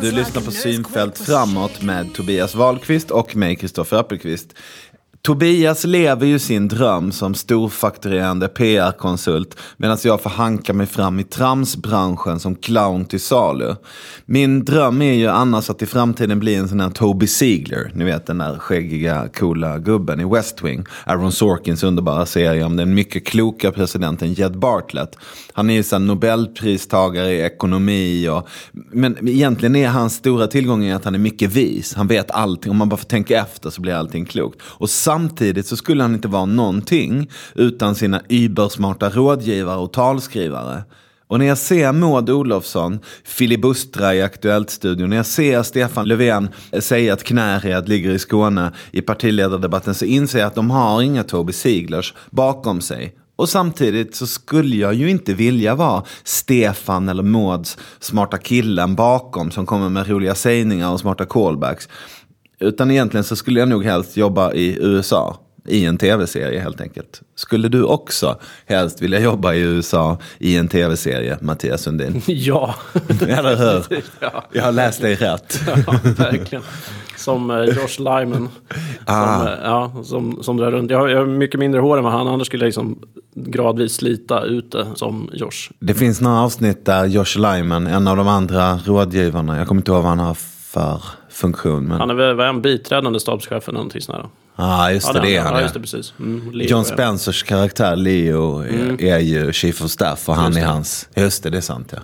Du lyssnar på Synfält framåt med Tobias Wahlqvist och mig, Kristoffer Appelqvist. Tobias lever ju sin dröm som storfakturerande PR-konsult medan jag får hanka mig fram i tramsbranschen som clown till salu. Min dröm är ju annars att i framtiden bli en sån här Toby Ziegler, ni vet den där skäggiga, coola gubben i West Wing. Aaron Sorkins underbara serie om den mycket kloka presidenten Jed Bartlett. Han är ju sån nobelpristagare i ekonomi och, men egentligen är hans stora tillgång att han är mycket vis. Han vet allting, om man bara får tänka efter så blir allting klokt. Och samtidigt så skulle han inte vara någonting utan sina ybersmarta rådgivare och talskrivare. Och när jag ser Maud Olofsson filibustra i Aktuellt-studion, när jag ser Stefan Löfven eh, säga att Knäred ligger i Skåne i partiledardebatten så inser jag att de har inga Toby Siglers bakom sig. Och samtidigt så skulle jag ju inte vilja vara Stefan eller Mauds smarta killen bakom som kommer med roliga sägningar och smarta callbacks. Utan egentligen så skulle jag nog helst jobba i USA. I en tv-serie helt enkelt. Skulle du också helst vilja jobba i USA i en tv-serie, Mattias Sundin? Ja. Eller hur? ja. Jag har läst dig rätt. ja, verkligen. Som eh, Josh Lyman. Ah. Som, eh, ja, som, som drar runt. Jag har, jag har mycket mindre hår än vad han, annars skulle jag liksom gradvis slita ut det som Josh. Det finns några avsnitt där Josh Lyman, en av de andra rådgivarna, jag kommer inte ihåg vad han har för funktion. Men... Han är väl han, biträdande stabschef eller någonting sånt där. Ja, ah, just det, Ja, det är han. ja, ja. just det, precis. Mm, Leo, John ja. Spencers karaktär Leo är, är ju chief of staff och han Just är det. hans. Just det, det är sant ja.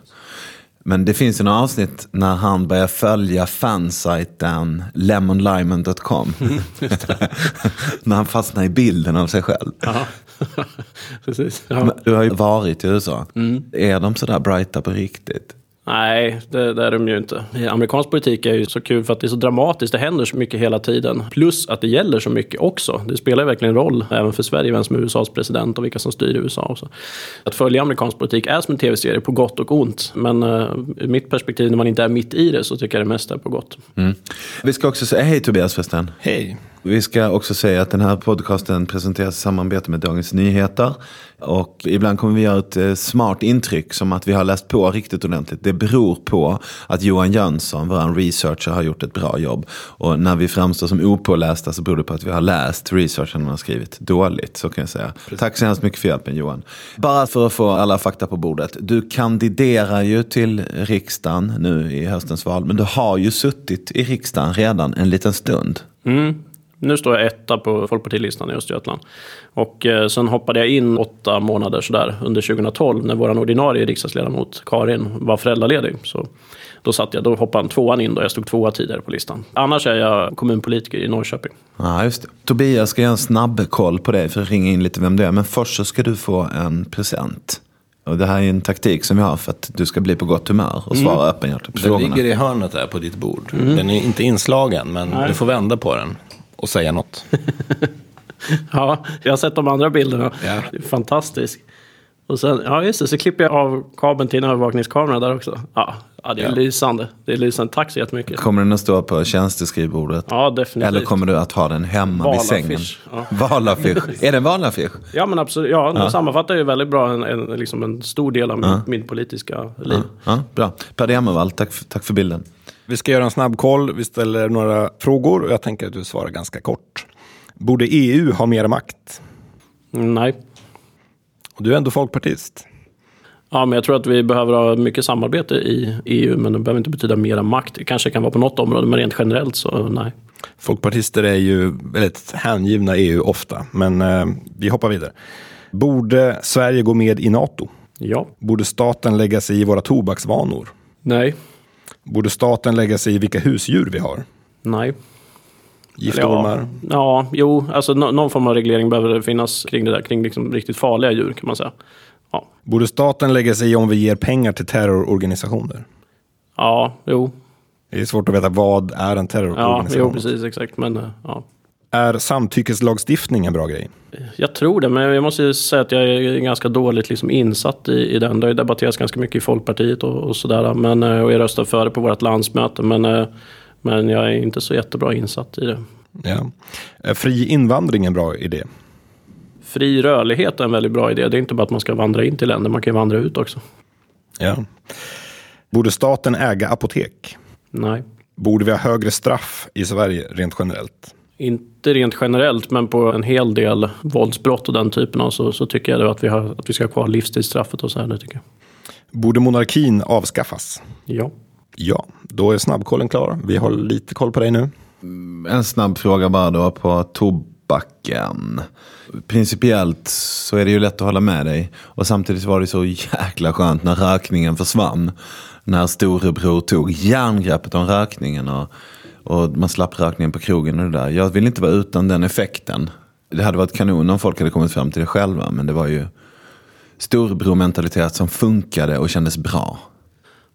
Men det finns ju några avsnitt när han börjar följa fansajten lemonlimon.com. när han fastnar i bilden av sig själv. Ja. precis. Ja. Du har ju varit i USA. Mm. Är de sådär brighta på riktigt? Nej, det, det är de ju inte. Amerikansk politik är ju så kul för att det är så dramatiskt. Det händer så mycket hela tiden. Plus att det gäller så mycket också. Det spelar ju verkligen roll även för Sverige vem som är USAs president och vilka som styr USA. Också. Att följa amerikansk politik är som en tv-serie på gott och ont. Men uh, ur mitt perspektiv när man inte är mitt i det så tycker jag det mesta är på gott. Vi ska också säga, hej Tobias förresten. Hej. Vi ska också säga att den här podcasten presenteras i samarbete med Dagens Nyheter. Och ibland kommer vi göra ett eh, smart intryck som att vi har läst på riktigt ordentligt. Det beror på att Johan Jönsson, vår researcher, har gjort ett bra jobb. Och när vi framstår som opålästa så beror det på att vi har läst researchen man har skrivit dåligt. Så kan jag säga. Tack så hemskt mycket för hjälpen Johan. Bara för att få alla fakta på bordet. Du kandiderar ju till riksdagen nu i höstens val. Men du har ju suttit i riksdagen redan en liten stund. Mm. Nu står jag etta på Folkpartilistan i Östergötland. Och eh, sen hoppade jag in åtta månader sådär under 2012 när vår ordinarie riksdagsledamot Karin var föräldraledig. Så då satt jag, då hoppade han tvåan in då jag stod tvåa tidigare på listan. Annars är jag kommunpolitiker i Norrköping. Ja, just det. Tobias ska göra en snabb koll på dig för att ringa in lite vem du är. Men först så ska du få en present. Och det här är en taktik som vi har för att du ska bli på gott humör och svara öppenhjärtigt på Den frågorna. ligger i hörnet där på ditt bord. Den är inte inslagen, men du får vända på den och säga något. Ja, jag har sett de andra bilderna. Ja. Det är fantastiskt. Och sen, ja just det, så klipper jag av kabeln till en övervakningskamera där också. Ja, ja det är Ja. lysande. Det är lysande. Tack så jättemycket. Kommer den att stå på tjänsteskrivbordet? Ja, definitivt. Eller kommer du att ha den hemma vid sängen? Valaffisch, ja. Valaffisch. Är det en valaffisch? Ja, men absolut. Ja, den sammanfattar ju väldigt bra en, en, liksom en stor del av min, min politiska liv. Ja, bra. Per Demervall, tack, tack för bilden. Vi ska göra en snabb koll. Vi ställer några frågor och jag tänker att du svarar ganska kort. Borde EU ha mer makt? Nej. Och du är ändå folkpartist. Ja, men jag tror att vi behöver ha mycket samarbete i EU, men det behöver inte betyda mera makt. Det kanske kan vara på något område, men rent generellt så nej. Folkpartister är ju väldigt hängivna EU ofta, men eh, vi hoppar vidare. Borde Sverige gå med i NATO? Ja. Borde staten lägga sig i våra tobaksvanor? Nej. Borde staten lägga sig i vilka husdjur vi har? Nej. Giftormar? Ja, ja, jo, alltså nå- någon form av reglering behöver det finnas kring det där, kring liksom riktigt farliga djur kan man säga. Ja, Borde staten lägga sig i om vi ger pengar till terrororganisationer? ja jo, Det är svårt att veta vad är en ja, terrororganisation. jo precis, exakt. Men eh, ja. Är samtyckeslagstiftning en bra grej? Jag tror det, men jag måste säga att jag är ganska dåligt liksom insatt i, i den. Det har ju debatterats ganska mycket i Folkpartiet och, och sådär. Men, eh, och jag röstade för det på vårt landsmöte. Men, eh, men jag är inte så jättebra insatt i det. Ja. Är fri invandring en bra idé? Fri rörlighet är en väldigt bra idé. Det är inte bara att man ska vandra in till länder, man kan ju vandra ut också. Ja. Borde staten äga apotek? Nej. Borde vi ha högre straff i Sverige rent generellt? Inte rent generellt, men på en hel del våldsbrott och den typen av så, så tycker jag att vi, har, att vi ska ha kvar livstidsstraffet och så här. Det tycker jag. Borde monarkin avskaffas? Ja. Ja, då är snabbkollen klar. Vi har lite koll på dig nu. En snabb fråga bara då på tobaken. Principiellt så är det ju lätt att hålla med dig. Och samtidigt var det så jäkla skönt när rökningen försvann. När storebror tog järngreppet om rökningen. Och, och man slapp rökningen på krogen och det där. Jag vill inte vara utan den effekten. Det hade varit kanon om folk hade kommit fram till det själva. Men det var ju storebrormentalitet som funkade och kändes bra.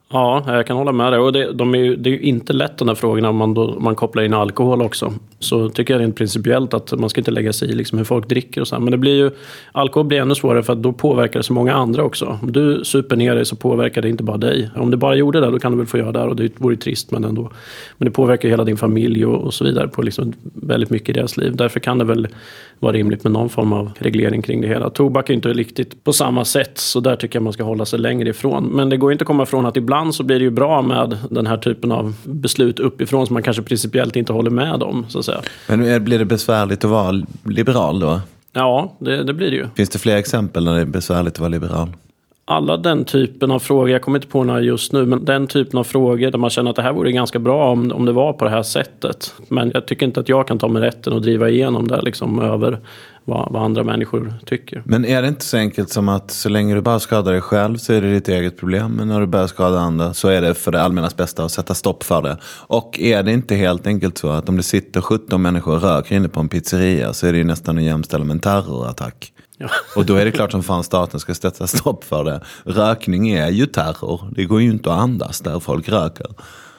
Ja, jag kan hålla med dig. Och det, de är ju, det är ju inte lätt de här frågorna om man, då, man kopplar in alkohol också. Så tycker jag rent principiellt att man ska inte lägga sig i liksom hur folk dricker och så. Här. Men det blir ju, alkohol blir ännu svårare för att då påverkar det så många andra också. Om du super ner dig så påverkar det inte bara dig. Om du bara gjorde det då kan du väl få göra det och det vore trist men ändå. Men det påverkar hela din familj och, och så vidare på liksom väldigt mycket i deras liv. Därför kan det väl vara rimligt med någon form av reglering kring det hela. Tobak är inte riktigt på samma sätt så där tycker jag man ska hålla sig längre ifrån. Men det går inte att komma ifrån att ibland så blir det ju bra med den här typen av beslut uppifrån som man kanske principiellt inte håller med om. Så att säga. Men blir det besvärligt att vara liberal då? Ja, det, det blir det ju. Finns det fler exempel när det är besvärligt att vara liberal? Alla den typen av frågor, jag kommer inte på några just nu, men den typen av frågor där man känner att det här vore ganska bra om, om det var på det här sättet. Men jag tycker inte att jag kan ta mig rätten att driva igenom det liksom över vad, vad, andra människor tycker. Men är det inte så enkelt som att så länge du bara skadar dig själv så är det ditt eget problem. Men när du börjar skada andra så är det för det allmännas bästa att sätta stopp för det. Och är det inte helt enkelt så att om det sitter 17 människor och röker inne på en pizzeria så är det ju nästan att jämställa med en terrorattack. Ja. Och då är det klart som fan staten ska sätta stopp för det. Rökning är ju terror. Det går ju inte att andas där folk röker.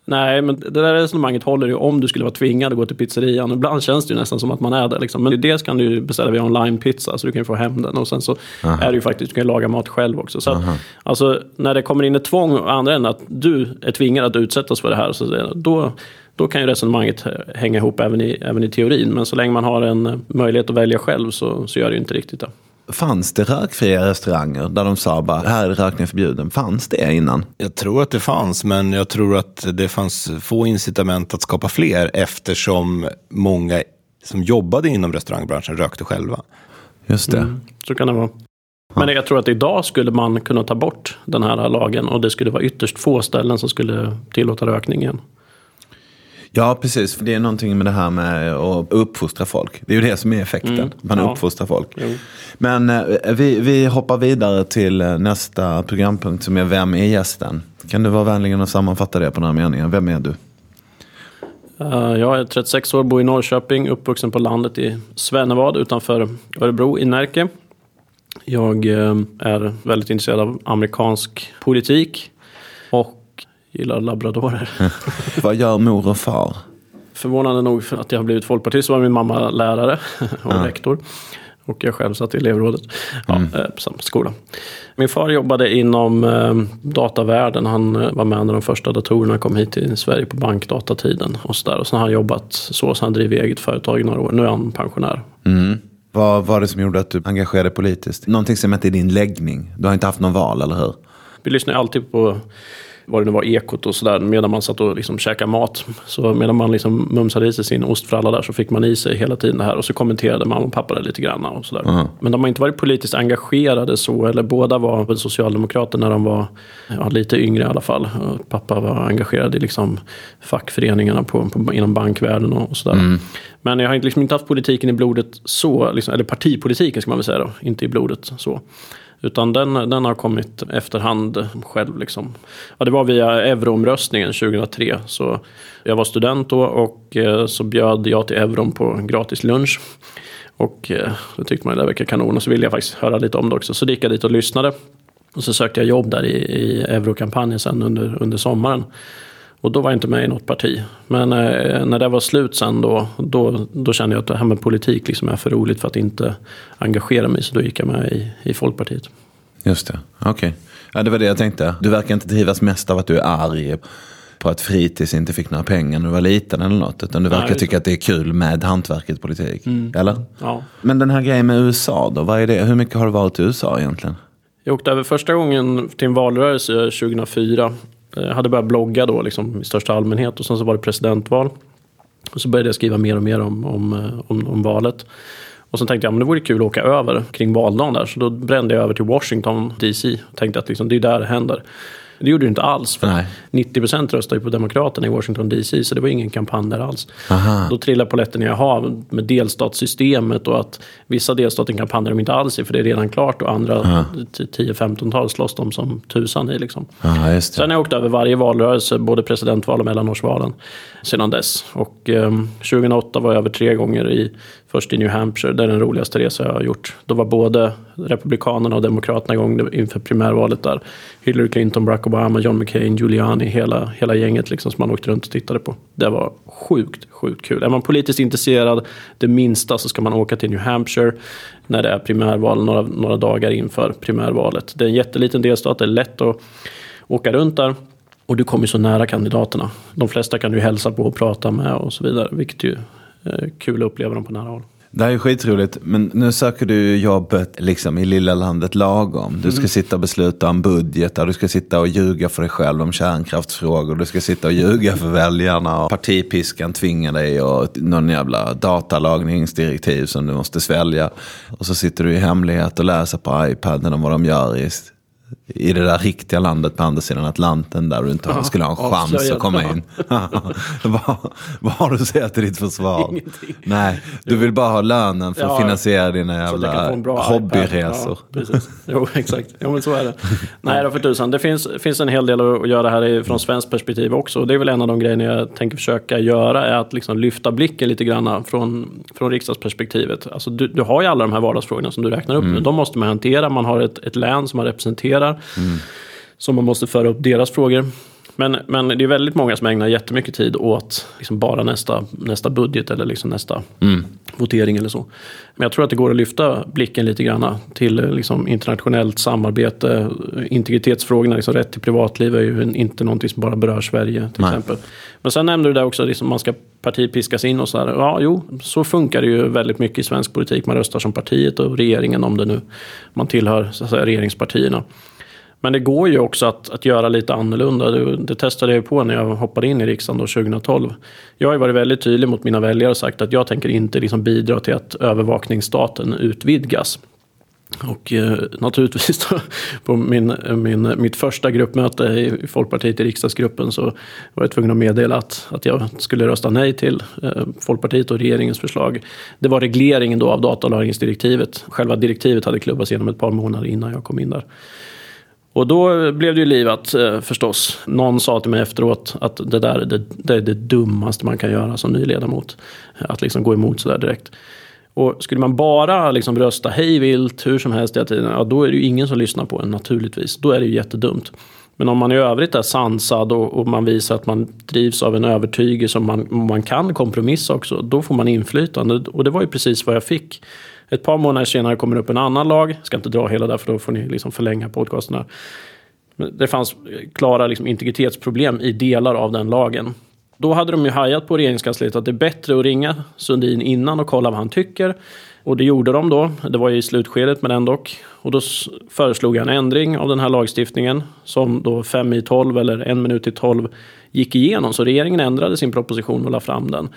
Nej, men det där resonemanget håller ju om du skulle vara tvingad att gå till pizzerian. Ibland känns det ju nästan som att man är där. Liksom. Men dels kan du ju beställa via online-pizza så du kan få hem den. Och sen så Aha. är det ju faktiskt, du kan laga mat själv också. Så att, alltså, när det kommer in ett tvång å andra änden att du är tvingad att utsättas för det här. Så då, då kan ju resonemanget hänga ihop även i, även i teorin. Men så länge man har en möjlighet att välja själv så, så gör det ju inte riktigt det. Fanns det rökfria restauranger där de sa bara här är rökning förbjuden? Fanns det innan? Jag tror att det fanns, men jag tror att det fanns få incitament att skapa fler eftersom många som jobbade inom restaurangbranschen rökte själva. Just det. Mm, så kan det vara. Men jag tror att idag skulle man kunna ta bort den här lagen och det skulle vara ytterst få ställen som skulle tillåta rökningen. Ja, precis. För det är någonting med det här med att uppfostra folk. Det är ju det som är effekten. Mm. Man ja. uppfostrar folk. Jo. Men eh, vi, vi hoppar vidare till eh, nästa programpunkt som är Vem är gästen? Kan du vara vänlig och sammanfatta det på några meningar? Vem är du? Uh, jag är 36 år, bor i Norrköping, uppvuxen på landet i Svennevad utanför Örebro i Närke. Jag är väldigt intresserad av amerikansk politik och gillar labradorer. Vad gör mor och far? Förvånande nog för att jag har blivit folkpartist så var min mamma lärare och ja. rektor. Och jag själv satt i elevrådet mm. Eh, på samma skola. Min far jobbade inom eh, datavärlden. Han eh, var med när de första datorerna kom hit till Sverige på bankdatatiden. Och så, där. och sen har han jobbat så, så han driver eget företag i några år. Nu är han pensionär. Mm. Vad var det som gjorde att du engagerade dig politiskt? Någonting som hette din läggning. Du har inte haft någon val, eller hur? Vi lyssnar alltid på vad det nu var, Ekot och sådär, medan man satt och liksom käkade mat. Så medan man liksom mumsade i sig sin ostfralla där så fick man i sig hela tiden det här och så kommenterade mamma och pappa det lite grann och sådär. Mm. Men de har inte varit politiskt engagerade så, eller båda var väl socialdemokrater när de var ja, lite yngre i alla fall. Pappa var engagerad i liksom fackföreningarna på, på, inom bankvärlden och, och sådär. Mm. Men jag har liksom inte haft politiken i blodet så, liksom, eller partipolitiken ska man väl säga då, inte i blodet så. Utan den, den har kommit efterhand själv. Liksom. Ja, det var via euroomröstningen 2003. Så jag var student då och eh, så bjöd jag till euron på gratis lunch. Och eh, då tyckte man det verkade kanon och så ville jag faktiskt höra lite om det också. Så gick jag dit och lyssnade. Och så sökte jag jobb där i, i eurokampanjen sen under, under sommaren. Och då var jag inte med i något parti. Men eh, när det var slut sen då, då, då kände jag att det här med politik liksom är för roligt för att inte engagera mig. Så då gick jag med i, i Folkpartiet. Just det, okej. Okay. Ja, det var det jag tänkte. Du verkar inte drivas mest av att du är arg på att fritids inte fick några pengar när du var liten eller något. Utan du verkar Nej, tycka att det är kul med hantverket politik. Mm. Eller? Ja. Men den här grejen med USA då, vad är det? hur mycket har du varit i USA egentligen? Jag åkte över första gången till en valrörelse 2004 Jag Eh, hade börjat blogga då liksom, i största allmänhet och sen så var det presidentval. Och så började jag skriva mer och mer om, om, eh, om, om valet. Och sen tänkte jag, att det vore kul att åka över kring valdagen där. Så då brände jag över till Washington DC. Och tänkte att liksom, det är där det händer. Det gjorde det inte alls. För Nej. 90 procent röstade ju på Demokraterna i Washington DC. Så det var ingen kampanj där alls. Aha. Då trillade polletten i hav med delstatssystemet och att vissa delstater kampanjar de inte alls i för det är redan klart och andra 10-15-tal slåss de som tusan i. Liksom. Det. Sen har jag åkt över varje valrörelse, både presidentval och mellanårsvalen sedan dess. Och eh, 2008 var jag över tre gånger i, först i New Hampshire, det är den roligaste resa jag har gjort. Då var både Republikanerna och Demokraterna igång inför primärvalet där. Hillary Clinton, Barack Obama, John McCain, Giuliani, hela, hela gänget liksom som man åkte runt och tittade på. Det var sjukt, sjukt kul. Är man politiskt intresserad, det minsta, så ska man åka till New Hampshire när det är primärval, några, några dagar inför primärvalet. Det är en jätteliten delstat, det är lätt att åka runt där. Och du kommer så nära kandidaterna. De flesta kan du hälsa på och prata med och så vidare. Vilket ju kul att uppleva dem på nära håll. Det här är skitroligt, men nu söker du jobbet liksom i lilla landet lagom. Du ska sitta och besluta om budgetar, du ska sitta och ljuga för dig själv om kärnkraftsfrågor, du ska sitta och ljuga för väljarna och partipiskan tvingar dig och någon jävla datalagningsdirektiv som du måste svälja. Och så sitter du i hemlighet och läser på iPaden om vad de gör i, i det där riktiga landet på andra sidan Atlanten där du inte Ja, skulle ha en chans att komma in. vad, vad har du att säga till ditt försvar? Ingenting. Nej, du vill bara ha lönen för att Ja, finansiera dina att kan få jävla hobbyresor. Ja, precis. Jo, exakt. Jo, men så är det. Nej då för tusan. Det finns, finns en hel del att göra här från svenskt perspektiv också. Och det är väl en av de grejerna jag tänker försöka göra. Är att liksom lyfta blicken lite grann från, från riksdagsperspektivet. Alltså, du, du har ju alla de här vardagsfrågorna som du räknar upp nu. De måste man hantera. Man har ett, ett län som man representerar. Så man måste föra upp deras frågor. Men, men det är väldigt många som ägnar jättemycket tid åt liksom bara nästa, nästa budget eller liksom nästa votering eller så. Men jag tror att det går att lyfta blicken lite grann till liksom internationellt samarbete. Integritetsfrågorna, liksom rätt till privatliv är ju inte någonting som bara berör Sverige till Nej. exempel. Men sen nämnde du där också att liksom man ska partipiskas in och så här. Ja, jo, så funkar det ju väldigt mycket i svensk politik. Man röstar som partiet och regeringen om det nu man tillhör så att säga, regeringspartierna. Men det går ju också att, att göra lite annorlunda. Det, det testade jag på när jag hoppade in i riksdagen då 2012. Jag har ju varit väldigt tydlig mot mina väljare och sagt att jag tänker inte liksom bidra till att övervakningsstaten utvidgas. Och eh, naturligtvis då, på min, min, mitt första gruppmöte i Folkpartiet i riksdagsgruppen så var jag tvungen att meddela att, att jag skulle rösta nej till eh, Folkpartiet och regeringens förslag. Det var regleringen då av datalagringsdirektivet. Själva direktivet hade klubbats igenom ett par månader innan jag kom in där. Och då blev det ju livat eh, förstås. Någon sa till mig efteråt att det där det, det är det dummaste man kan göra som ny ledamot. Att liksom gå emot sådär direkt. Och skulle man bara liksom rösta hej vilt hur som helst hela tiden, ja, då är det ju ingen som lyssnar på en naturligtvis. Då är det ju jättedumt. Men om man i övrigt är sansad och, och man visar att man drivs av en övertygelse och man, man kan kompromissa också, då får man inflytande. Och det var ju precis vad jag fick. Ett par månader senare kommer det upp en annan lag. Jag ska inte dra hela där för då får ni liksom förlänga podcasterna. Men Det fanns klara liksom integritetsproblem i delar av den lagen. Då hade de ju hajat på regeringskansliet att det är bättre att ringa Sundin innan och kolla vad han tycker. Och det gjorde de då. Det var ju i slutskedet men ändå. Och då föreslog jag en ändring av den här lagstiftningen som då fem i tolv eller en minut i tolv gick igenom. Så regeringen ändrade sin proposition och la fram den.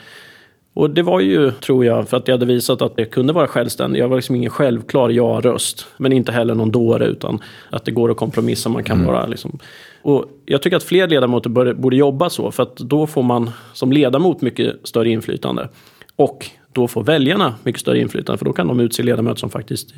Och det var ju, tror jag, för att jag hade visat att det kunde vara självständig. Jag var liksom ingen självklar ja-röst. Men inte heller någon dåre, utan att det går att kompromissa. Man kan vara liksom... Och jag tycker att fler ledamöter borde jobba så. För att då får man som ledamot mycket större inflytande. Och då får väljarna mycket större inflytande. För då kan de utse ledamöter som faktiskt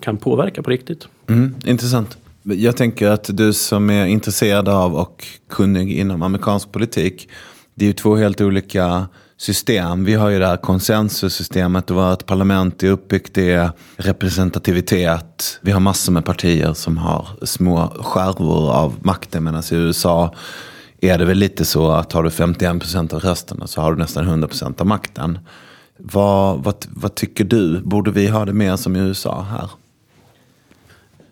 kan påverka på riktigt. Mm, intressant. Jag tänker att du som är intresserad av och kunnig inom amerikansk politik, det är ju två helt olika system. Vi har ju det här konsensussystemet och vårt parlament är uppbyggt i representativitet. Vi har massor med partier som har små skärvor av makten medan i USA är det väl lite så att har du 51% av rösterna så har du nästan 100% av makten. Vad, vad, vad tycker du? Borde vi ha det mer som i USA här?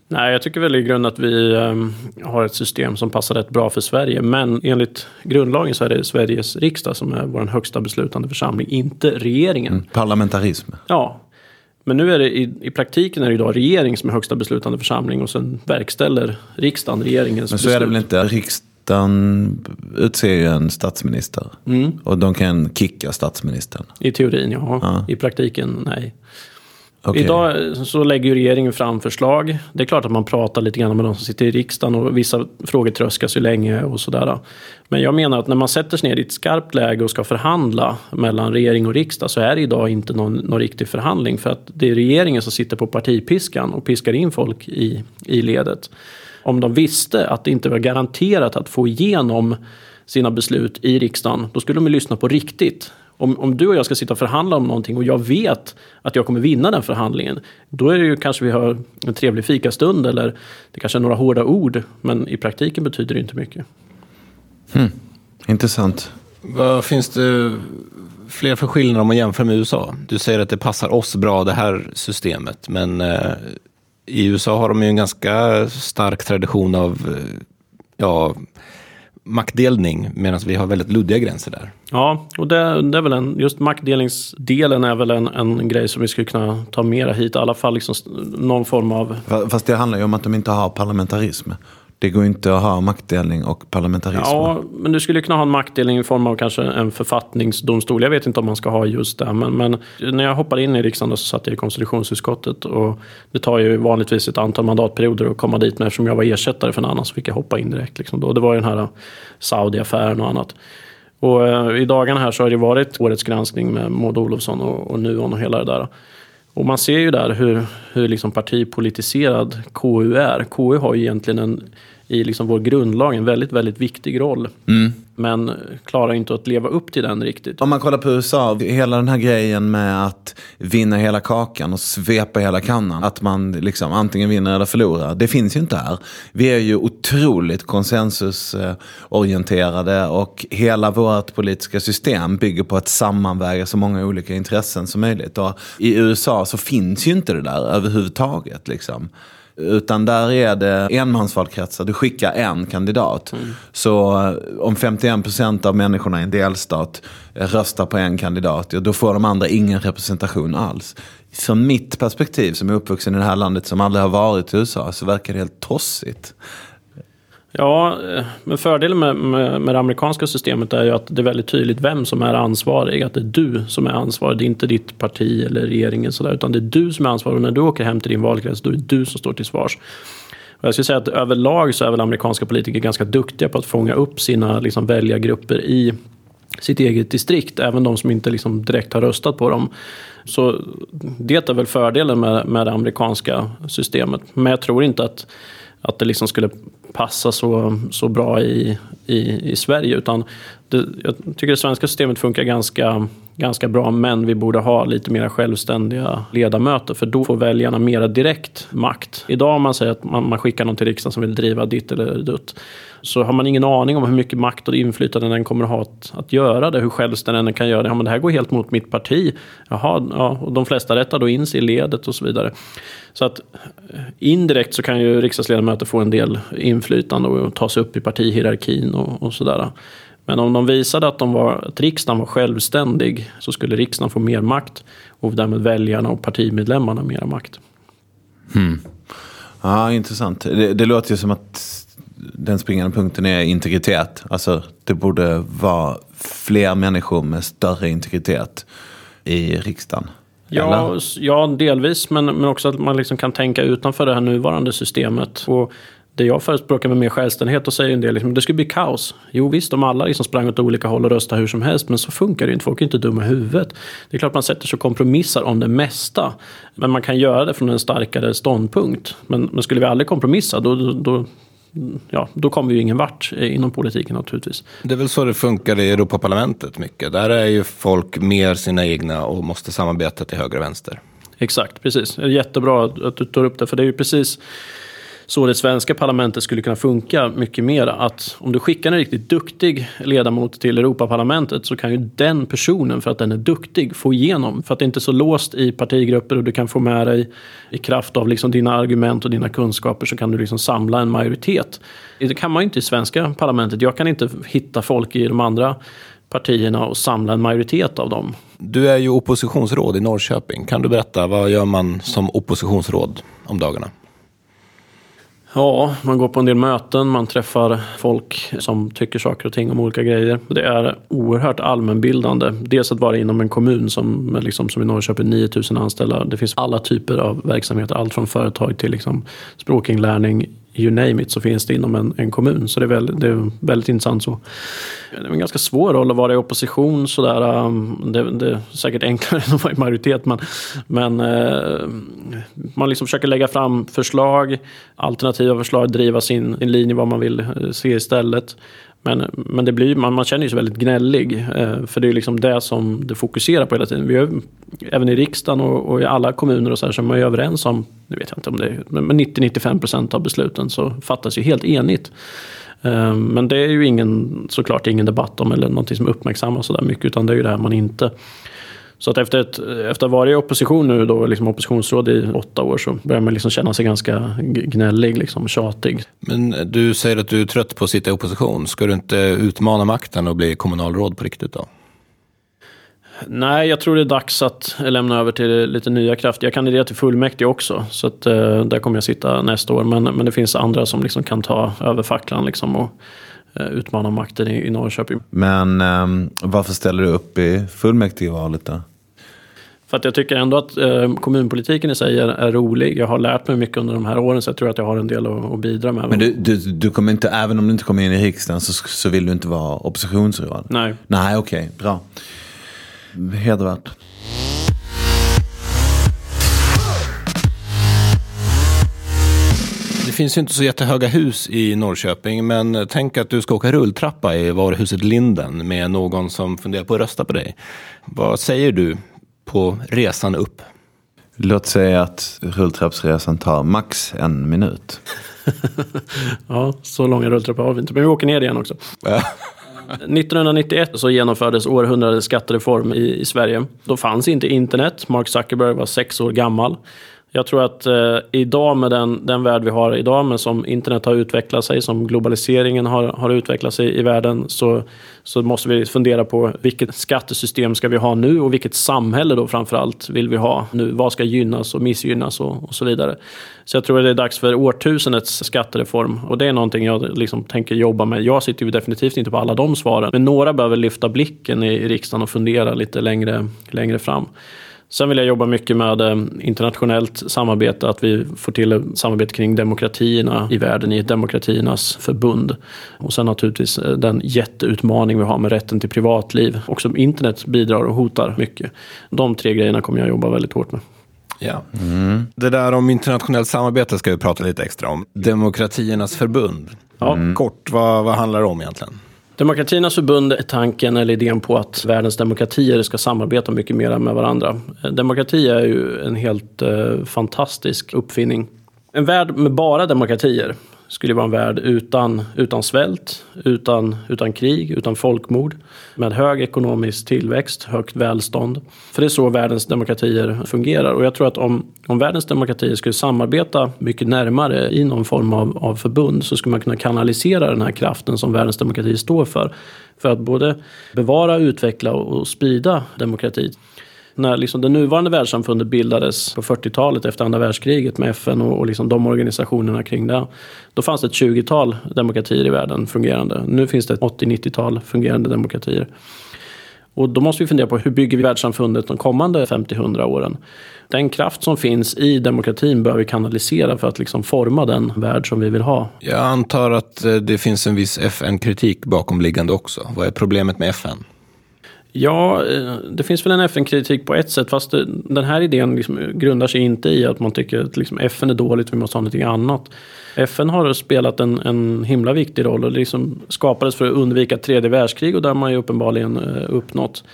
Nej, jag tycker väl i grunden att vi ehm, har ett system som passar rätt bra för Sverige. Men enligt grundlagen så är det Sveriges riksdag som är vår högsta beslutande församling, inte regeringen. Parlamentarism. Ja, men nu är det i, i praktiken är det idag regering som är högsta beslutande församling och sen verkställer riksdagen regeringens Men så beslut. är det väl inte? riksdagen utser ju en statsminister. Och de kan kicka statsministern. I teorin, ja. Ja. I praktiken, nej. Okay. Idag så lägger ju regeringen fram förslag. Det är klart att man pratar lite grann med de som sitter i riksdagen och vissa frågor tröskas ju länge och sådär. Men jag menar att när man sätter sig ner i ett skarpt läge och ska förhandla mellan regering och riksdag så är det idag inte någon, någon riktig förhandling för att det är regeringen som sitter på partipiskan och piskar in folk i, i ledet. Om de visste att det inte var garanterat att få igenom sina beslut i riksdagen, då skulle de ju lyssna på riktigt. Om, om du och jag ska sitta och förhandla om någonting och jag vet att jag kommer vinna den förhandlingen, då är det ju kanske vi har en trevlig fikastund eller det kanske är några hårda ord, men i praktiken betyder det inte mycket. Intressant. Vad finns det fler för skillnader om man jämför med USA? Du säger att det passar oss bra det här systemet, men eh, i USA har de ju en ganska stark tradition av eh, ja, maktdelning, medan vi har väldigt luddiga gränser där. Ja, och det, det är väl en, just maktdelningsdelen är väl en, en grej som vi skulle kunna ta mera hit, i alla fall liksom någon form av Fa- Fast det handlar ju om att de inte har parlamentarism. Det går inte att ha maktdelning och parlamentarism. Ja, men du skulle kunna ha en maktdelning i form av kanske en författningsdomstol. Jag vet inte om man ska ha just det. Men, men när jag hoppade in i riksdagen så satt jag i konstitutionsutskottet. Och det tar ju vanligtvis ett antal mandatperioder att komma dit. Men eftersom jag var ersättare för en annan så fick jag hoppa in direkt. Liksom då. Det var ju den här äh, Saudi-affären och annat. Och eh, i dagarna här så har det varit årets granskning med Maud Olofsson och, och Nuon och hela det där. Och man ser ju där hur, hur liksom partipolitiserad KU är. KU har ju egentligen en, i liksom vår grundlag en väldigt, väldigt viktig roll. Men klarar inte att leva upp till den riktigt. Om man kollar på USA, hela den här grejen med att vinna hela kakan och svepa hela kannan. Att man liksom antingen vinner eller förlorar. Det finns ju inte här. Vi är ju otroligt konsensusorienterade och hela vårt politiska system bygger på att sammanväga så många olika intressen som möjligt. Och I USA så finns ju inte det där överhuvudtaget. Liksom. Utan där är det enmansvalkretsar, du skickar en kandidat. Så eh, om 51% av människorna i en delstat eh, röstar på en kandidat, då får de andra ingen representation alls. Från mitt perspektiv som är uppvuxen i det här landet som aldrig har varit i USA så verkar det helt tossigt. Ja, men fördelen med, med, med det amerikanska systemet är ju att det är väldigt tydligt vem som är ansvarig. Att det är du som är ansvarig, det är inte ditt parti eller regeringen sådär, utan det är du som är ansvarig. Och när du åker hem till din valkrets, då är det du som står till svars. Och jag skulle säga att överlag så är väl amerikanska politiker ganska duktiga på att fånga upp sina liksom, väljargrupper i sitt eget distrikt, även de som inte liksom direkt har röstat på dem. Så det är väl fördelen med, med det amerikanska systemet. Men jag tror inte att, att det liksom skulle passa så, så bra i, i, i Sverige. Utan det, jag tycker det svenska systemet funkar ganska, ganska bra, men vi borde ha lite mer självständiga ledamöter, för då får väljarna mera direkt makt. Idag om man säger att man, man skickar någon till riksdagen som vill driva ditt eller dutt, så har man ingen aning om hur mycket makt och inflytande den kommer att ha att, att göra det, hur självständig den kan göra det. Ja, men det här går helt mot mitt parti. Jaha, ja, och de flesta rättar då in sig i ledet och så vidare. Så att eh, indirekt så kan ju riksdagsledamöter få en del inflytande och ta sig upp i partihierarkin och, och sådär. Men om de visade att, de var, att riksdagen var självständig så skulle riksdagen få mer makt och därmed väljarna och partimedlemmarna mer makt. Ja, intressant. Det, det låter ju som att den springande punkten är integritet. Alltså, det borde vara fler människor med större integritet i riksdagen. Ja, ja delvis, men, men också att man liksom kan tänka utanför det här nuvarande systemet. Och det jag förespråkar med mer självständighet, då säger en del liksom, det skulle bli kaos. Jo visst, om alla liksom sprang åt olika håll och röstade hur som helst, men så funkar det ju inte. Folk är inte dumma i huvudet. Det är klart man sätter sig och kompromissar om det mesta. Men man kan göra det från en starkare ståndpunkt. Men, men skulle vi aldrig kompromissa, då, då, då, ja, då kommer vi ju ingen vart inom politiken naturligtvis. Det är väl så det funkar i Europaparlamentet mycket. Där är ju folk mer sina egna och måste samarbeta till höger och vänster. Exakt, precis. Jättebra att, att du tar upp det, för det är ju precis så det svenska parlamentet skulle kunna funka mycket mer. Att om du skickar en riktigt duktig ledamot till Europaparlamentet så kan ju den personen, för att den är duktig, få igenom. För att det inte är så låst i partigrupper och du kan få med dig i kraft av liksom dina argument och dina kunskaper så kan du liksom samla en majoritet. Det kan man ju inte i svenska parlamentet. Jag kan inte hitta folk i de andra partierna och samla en majoritet av dem. Du är ju oppositionsråd i Norrköping. Kan du berätta, vad gör man som oppositionsråd om dagarna? Ja, man går på en del möten, man träffar folk som tycker saker och ting om olika grejer. Det är oerhört allmänbildande. Dels att vara inom en kommun som, liksom, som i Norrköping, 9000 anställda. Det finns alla typer av verksamheter, allt från företag till liksom, språkinlärning, you name it så finns det inom en, en kommun. Så det är, väldigt, det är väldigt intressant så. Det är en ganska svår roll att vara i opposition sådär. Um, det, det är säkert enklare än att vara i majoritet. Men, men uh, man liksom försöker lägga fram förslag, alternativa förslag, driva sin, sin linje, vad man vill eh, se istället. Men, men det blir, man, man känner sig väldigt gnällig. Eh, för det är liksom det som det fokuserar på hela tiden. Vi är, även i riksdagen och, och, i alla kommuner och så här så är man ju överens om, nu vet jag inte om det är, men 90-95% av besluten så fattas ju helt enigt. Eh, men det är ju ingen, såklart ingen debatt om eller någonting som uppmärksammas så där mycket utan det är ju det här man inte så att efter, ett, efter att ha varit i opposition nu då, liksom oppositionsråd i åtta år så börjar man liksom känna sig ganska gnällig, liksom, tjatig. Men du säger att du är trött på att sitta i opposition. Ska du inte utmana makten och bli kommunalråd på riktigt då? Nej, jag tror det är dags att lämna över till lite nya krafter. Jag kandiderar till fullmäktige också, så att, eh, där kommer jag sitta nästa år. Men, men det finns andra som liksom kan ta över facklan liksom, och utmana makten i, i Norrköping. Men eh, varför ställer du upp i fullmäktigevalet då? För att jag tycker ändå att eh, kommunpolitiken i sig är, är, rolig. Jag har lärt mig mycket under de här åren så jag tror att jag har en del att, att bidra med. Men du, du, du, kommer inte, även om du inte kommer in i riksdagen så, så vill du inte vara oppositionsråd? Nej. Nej, okej, okay, bra. Hedervärt. Finns ju inte så jättehöga hus i Norrköping, men tänk att du ska åka rulltrappa i varuhuset Linden med någon som funderar på att rösta på dig. Vad säger du på resan upp? Låt säga att rulltrappsresan tar max en minut. ja, så långa rulltrappor har vi inte. Men vi åker ner igen också. 1991 så genomfördes århundradets skattereform i, i Sverige. Då fanns inte internet. Mark Zuckerberg var sex år gammal. Jag tror att eh, idag med den, den värld vi har idag, med som internet har utvecklat sig, som globaliseringen har, har utvecklat sig i världen, så, så måste vi fundera på vilket skattesystem ska vi ha nu och vilket samhälle då framförallt vill vi ha nu? Vad ska gynnas och missgynnas och, och så vidare. Så jag tror att det är dags för årtusendets skattereform och det är någonting jag liksom tänker jobba med. Jag sitter ju definitivt inte på alla de svaren, men några behöver lyfta blicken i, i riksdagen och fundera lite längre, längre fram. Sen vill jag jobba mycket med eh, internationellt samarbete, att vi får till samarbete kring demokratierna i världen i demokratiernas förbund. Och sen naturligtvis eh, den jätteutmaning vi har med rätten till privatliv och som internet bidrar och hotar mycket. De tre grejerna kommer jag jobba väldigt hårt med. Ja. Mm. Det där om internationellt samarbete ska vi prata lite extra om. Demokratiernas förbund. Ja. Mm. Kort, vad, vad handlar det om egentligen? Demokratiernas förbund är tanken eller idén på att världens demokratier ska samarbeta mycket mer med varandra. Eh, demokrati är ju en helt eh, fantastisk uppfinning. En värld med bara demokratier skulle vara en värld utan, utan svält, utan, utan krig, utan folkmord. Med hög ekonomisk tillväxt, högt välstånd. För det är så världens demokratier fungerar. Och jag tror att om, om världens demokratier skulle samarbeta mycket närmare i någon form av, av förbund så skulle man kunna kanalisera den här kraften som världens demokratier står för. För att både bevara, utveckla och sprida demokrati när liksom det nuvarande världssamfundet bildades på 40-talet efter andra världskriget med FN och, och liksom de organisationerna kring det. Då fanns det ett 20-tal demokratier i världen fungerande. Nu finns det ett 80-90-tal fungerande demokratier. Och då måste vi fundera på hur bygger vi världssamfundet de kommande 50-100 åren. Den kraft som finns i demokratin bör vi kanalisera för att liksom forma den värld som vi vill ha. Jag antar att eh, det finns en viss FN-kritik bakomliggande också. Vad är problemet med FN? Ja, eh, det finns väl en FN-kritik på ett sätt, fast den här idén liksom grundar sig inte i att man tycker att liksom FN är dåligt, vi måste ha någonting annat. FN har spelat en, en himla viktig roll och liksom skapades för att undvika tredje världskrig och där har man ju uppenbarligen eh, uppnått.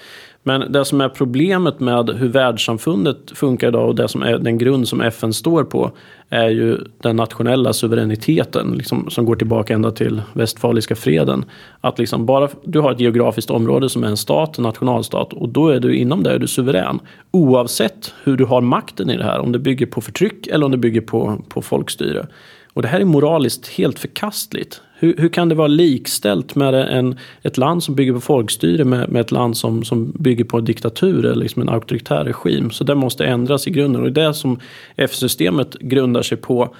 Men det som är problemet med hur världssamfundet funkar idag och det som är den grund som FN står på är ju den nationella suveräniteten liksom, som går tillbaka ända till västfaliska freden. Att liksom bara du har ett geografiskt område som är en stat, en nationalstat och då är du inom det är du suverän. Oavsett hur du har makten i det här, om det bygger på förtryck eller om det bygger på, på folkstyre. Och det här är moraliskt helt förkastligt. Hur, hur kan det vara likställt med en, ett land som bygger på folkstyre med, med ett land som, som bygger på diktatur eller liksom en auktoritär regim? Så det måste ändras i grunden och det är det som F-systemet grundar sig på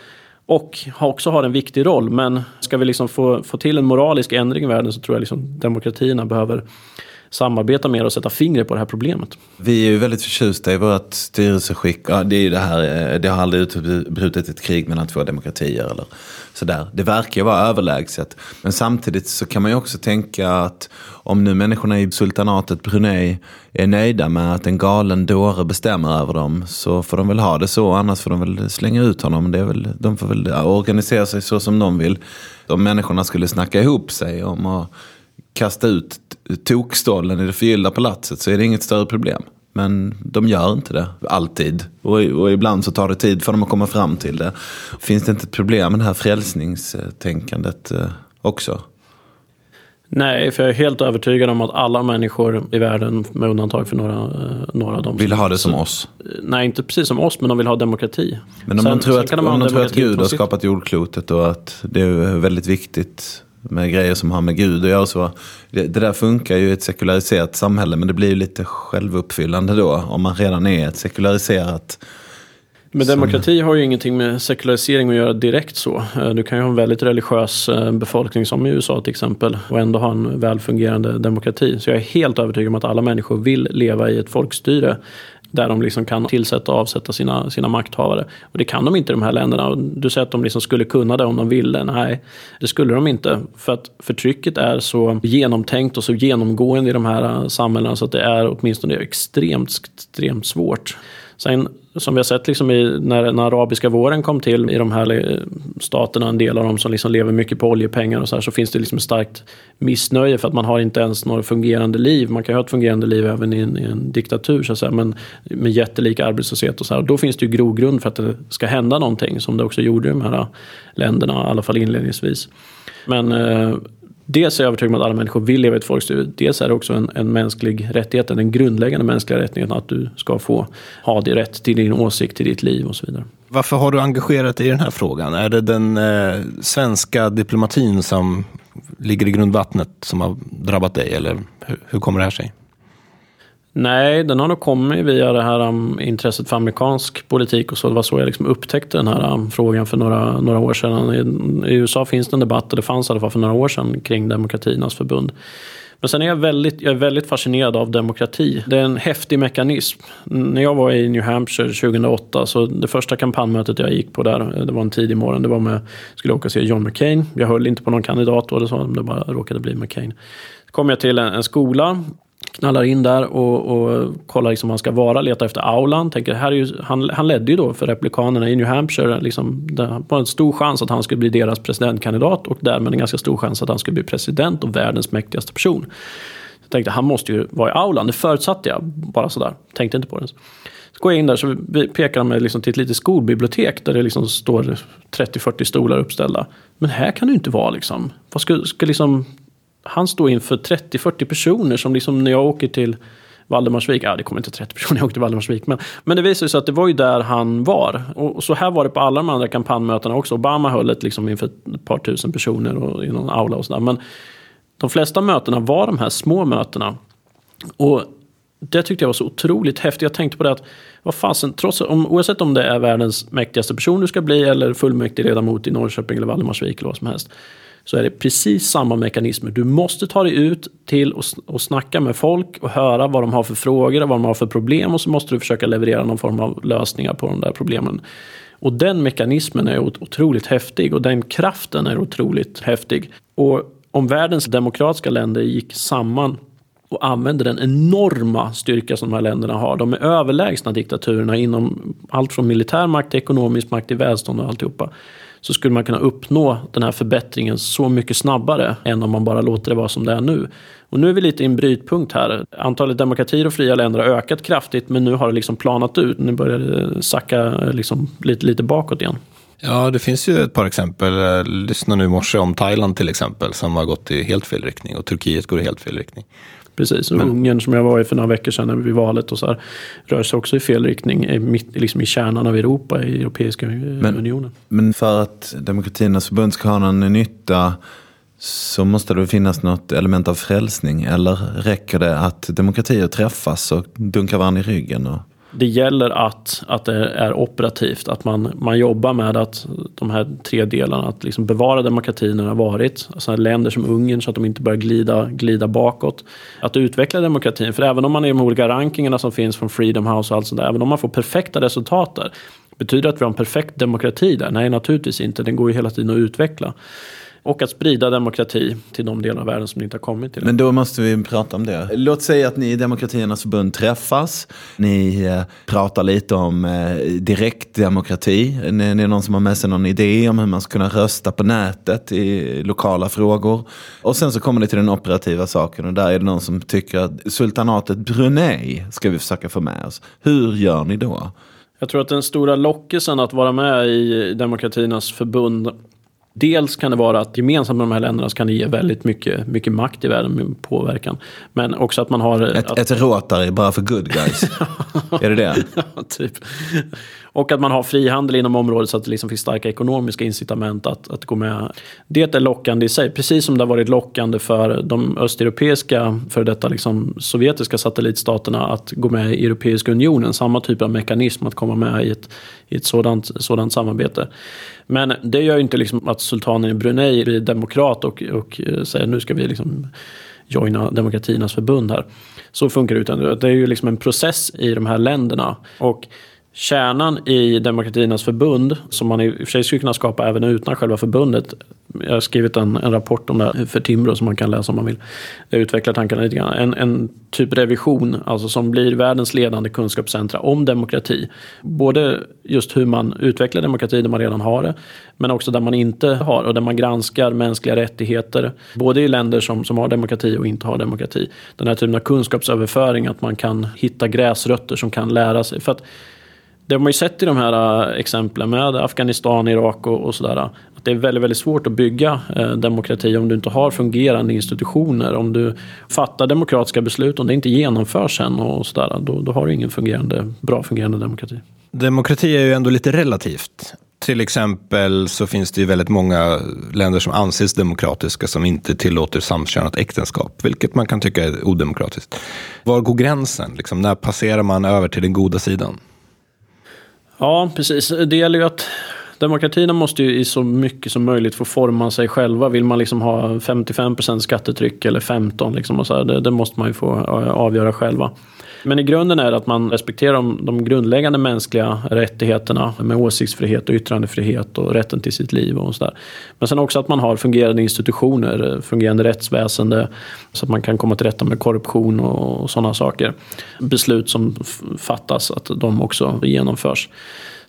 och också har en viktig roll. Men ska vi liksom få, få till en moralisk ändring i världen så tror jag liksom demokratierna behöver samarbeta mer och sätta fingret på det här problemet. Vi är ju väldigt förtjusta i vårt styrelseskick. Ja, det, är det, här, eh, det har aldrig utbrutit ett krig mellan två demokratier. Eller sådär. Det verkar ju vara överlägset. Men samtidigt så kan man ju också tänka att om nu människorna i sultanatet Brunei är nöjda med att en galen dåre bestämmer över dem så får de väl ha det så. Annars får de väl slänga ut honom. Det är väl, de får väl organisera sig så som de vill. Om människorna skulle snacka ihop sig om att kasta ut tokstollen i det förgyllda palatset så är det inget större problem. Men de gör inte det alltid. Och, och, ibland så tar det tid för dem att komma fram till det. Finns det inte ett problem med det här frälsningstänkandet eh, också? Nej, för jag är helt övertygad om att alla människor i världen, med undantag för några, eh, några av dem. Vill ha det som oss? Nej, inte precis som oss, men de vill ha demokrati. Men om sen, man tror, att, om man tror att Gud har skapat jordklotet och att det är väldigt viktigt med grejer som har med Gud att göra. Så det, det, där funkar ju i ett sekulariserat samhälle men det blir ju lite självuppfyllande då om man redan är ett sekulariserat men demokrati har ju ingenting med sekularisering att göra direkt så. Eh, du kan ju ha en väldigt religiös eh, befolkning som i USA till exempel och ändå ha en välfungerande demokrati. Så jag är helt övertygad om att alla människor vill leva i ett folkstyre där de liksom kan tillsätta och avsätta sina, sina makthavare. Och det kan de inte i de här länderna. Du säger att de liksom skulle kunna det om de ville. Nej, det skulle de inte. För att förtrycket är så genomtänkt och så genomgående i de här eh, samhällena så att det är åtminstone extremt, extremt svårt. Sen som vi har sett liksom i, när den arabiska våren kom till i de här eh, staterna, en del av dem som liksom lever mycket på oljepengar och så här, så finns det liksom ett starkt missnöje för att man har inte ens något fungerande liv. Man kan ha ett fungerande liv även i en, i en diktatur så att säga, men med jättelik arbetslöshet och så här. Och då finns det ju grogrund för att det ska hända någonting som det också gjorde i de här länderna, i alla fall inledningsvis. Men eh, Dels är jag övertygad om att alla människor vill leva i ett folkstyre. Dels är det också en, en mänsklig rättighet, en grundläggande mänskliga rättigheten att du ska få ha det rätt till din åsikt, till ditt liv och så vidare. Varför har du engagerat dig i den här frågan? Är det den eh, svenska diplomatin som ligger i grundvattnet som har drabbat dig eller hur, hur kommer det här sig? Nej, den har nog kommit via det här um, intresset för amerikansk politik och så. Det var så jag liksom upptäckte den här um, frågan för några, några år sedan. I, I, USA finns det en debatt, och det fanns i alla fall för några år sedan, kring Demokratiernas förbund. Men sen är jag väldigt, jag är väldigt fascinerad av demokrati. Det är en häftig mekanism. När jag var i New Hampshire 2008, så det första kampanjmötet jag gick på där, eh, det var en tidig morgon, det var med, skulle åka och se John McCain. Jag höll inte på någon kandidat då, det, så, det bara råkade bli McCain. Så kom jag till en skola knallar in där och, och kollar liksom var han ska vara, letar efter aulan. Tänker, här är ju, han, han ledde ju då för Republikanerna i New Hampshire. Liksom, det var en stor chans att han skulle bli deras presidentkandidat och därmed en ganska stor chans att han skulle bli president och världens mäktigaste person. Jag tänkte han måste ju vara i aulan, det förutsatte jag bara sådär. Tänkte inte på det. Så går jag in där så pekar han mig liksom till ett litet skolbibliotek där det liksom står 30-40 stolar uppställda. Men här kan du inte vara liksom. Vad ska, ska liksom han står inför 30-40 personer som liksom när jag åker till Valdemarsvik, ja det kommer inte 30 personer jag åkte till Valdemarsvik, men, men det visade sig att det var ju där han var. Och, så här var det på alla de andra kampanjmötena också. Obama höll ett liksom inför ett par tusen personer och, i någon aula och sådär. Men de flesta mötena var de här små mötena. Och det tyckte jag var så otroligt häftigt. Jag tänkte på det att, vad fasen, trots, om, oavsett om det är världens mäktigaste person du ska bli eller fullmäktig ledamot i Norrköping eller Valdemarsvik eller vad som helst så är det precis samma mekanismer. Du måste ta dig ut till och, och snacka med folk och höra vad de har för frågor och vad de har för problem och så måste du försöka leverera någon form av lösningar på de där problemen. Och den mekanismen är otroligt häftig och den kraften är otroligt häftig. Och om världens demokratiska länder gick samman och använde den enorma styrka som de här länderna har. De är överlägsna diktaturerna inom allt från militär makt, till ekonomisk makt till välstånd och alltihopa så skulle man kunna uppnå den här förbättringen så mycket snabbare än om man bara låter det vara som det är nu. Och nu är vi lite i en brytpunkt här. Antalet demokratier och fria länder har ökat kraftigt men nu har det liksom planat ut. Nu börjar det sacka liksom lite, lite bakåt igen. Ja, det finns ju ett par exempel. Lyssna nu i morse om Thailand till exempel som har gått i helt fel riktning och Turkiet går i helt fel riktning. Precis, och Men, Ungern som jag var i för några veckor sedan vid valet och så här, rör sig också i fel riktning, mitt, liksom i kärnan av Europa, i Europeiska men, unionen. Men för att demokratiernas förbund ska ha någon nytta så måste det finnas något element av frälsning eller räcker det att demokratier träffas och dunkar varandra i ryggen? Och det gäller att, att det är operativt, att man, man jobbar med att de här tre delarna, att liksom bevara demokratin när det har varit, alltså länder som Ungern så att de inte börjar glida, glida bakåt. Att utveckla demokratin, för även om man är i de olika rankingarna som finns från Freedom House och allt sånt där, även om man får perfekta resultat där, betyder det att vi har en perfekt demokrati där? Nej, naturligtvis inte. Den går ju hela tiden att utveckla. Och att sprida demokrati till de delar av världen som inte har kommit till Men då måste vi prata om det. Låt säga att ni i Demokratiernas förbund träffas. Ni eh, pratar lite om eh, direktdemokrati. Ni, är någon som har med sig någon idé om hur man ska kunna rösta på nätet i lokala frågor. Och sen så kommer ni till den operativa saken och där är det någon som tycker att sultanatet Brunei ska vi försöka få med oss. Hur gör ni då? Jag tror att den stora lockelsen att vara med i Demokratiernas förbund Dels kan det vara att gemensamt med de här länderna så kan det ge väldigt mycket, mycket makt i världen med påverkan. Men också att man har... Ett, att... ett Rotary bara för good guys. är det det? ja, typ. Och att man har frihandel inom området så att det liksom finns starka ekonomiska incitament att, att gå med. Det är lockande i sig, precis som det har varit lockande för de östeuropeiska, för detta liksom sovjetiska satellitstaterna att gå med i Europeiska unionen. Samma typ av mekanism att komma med i ett, i ett sådant, sådant samarbete. Men det gör ju inte liksom att sultanen i Brunei blir demokrat och, och eh, säger nu ska vi liksom joina demokratiernas förbund här. Så funkar det utan det är ju liksom en process i de här länderna. Och Kärnan i Demokratiernas förbund, som man i och för sig skulle kunna skapa även utan själva förbundet. Jag har skrivit en, en rapport om det här för Timbro som man kan läsa om man vill. Jag utvecklar tankarna lite grann. En, en typ revision, alltså som blir världens ledande kunskapscentra om demokrati. Både just hur man utvecklar demokrati där man redan har det, men också där man inte har och där man granskar mänskliga rättigheter. Både i länder som, som har demokrati och inte har demokrati. Den här typen av kunskapsöverföring, att man kan hitta gräsrötter som kan lära sig. För att det har man ju sett i de här äh, exemplen med Afghanistan, Irak och, och sådär. Äh, att det är väldigt, väldigt svårt att bygga eh, demokrati om du inte har fungerande institutioner. Om du fattar demokratiska beslut, och det inte genomförs sen och sådär, då, då har du ingen fungerande, bra fungerande demokrati. Demokrati är ju ändå lite relativt. Till exempel så finns det ju väldigt många länder som anses demokratiska som inte tillåter samkönat äktenskap, vilket man kan tycka är odemokratiskt. Var går gränsen? Liksom, när passerar man över till den goda sidan? Ja, precis. Det gäller ju att demokratierna måste ju i så mycket som möjligt få forma sig själva. Vill man liksom ha 55% skattetryck eller 15% liksom och så här, det, det, måste man ju få avgöra själva. Men i grunden är det att man respekterar de, de grundläggande mänskliga rättigheterna med åsiktsfrihet och yttrandefrihet och rätten till sitt liv och sådär. Men sen också att man har fungerande institutioner, fungerande rättsväsende så att man kan komma till rätta med korruption och, och sådana saker. Beslut som fattas, att de också genomförs.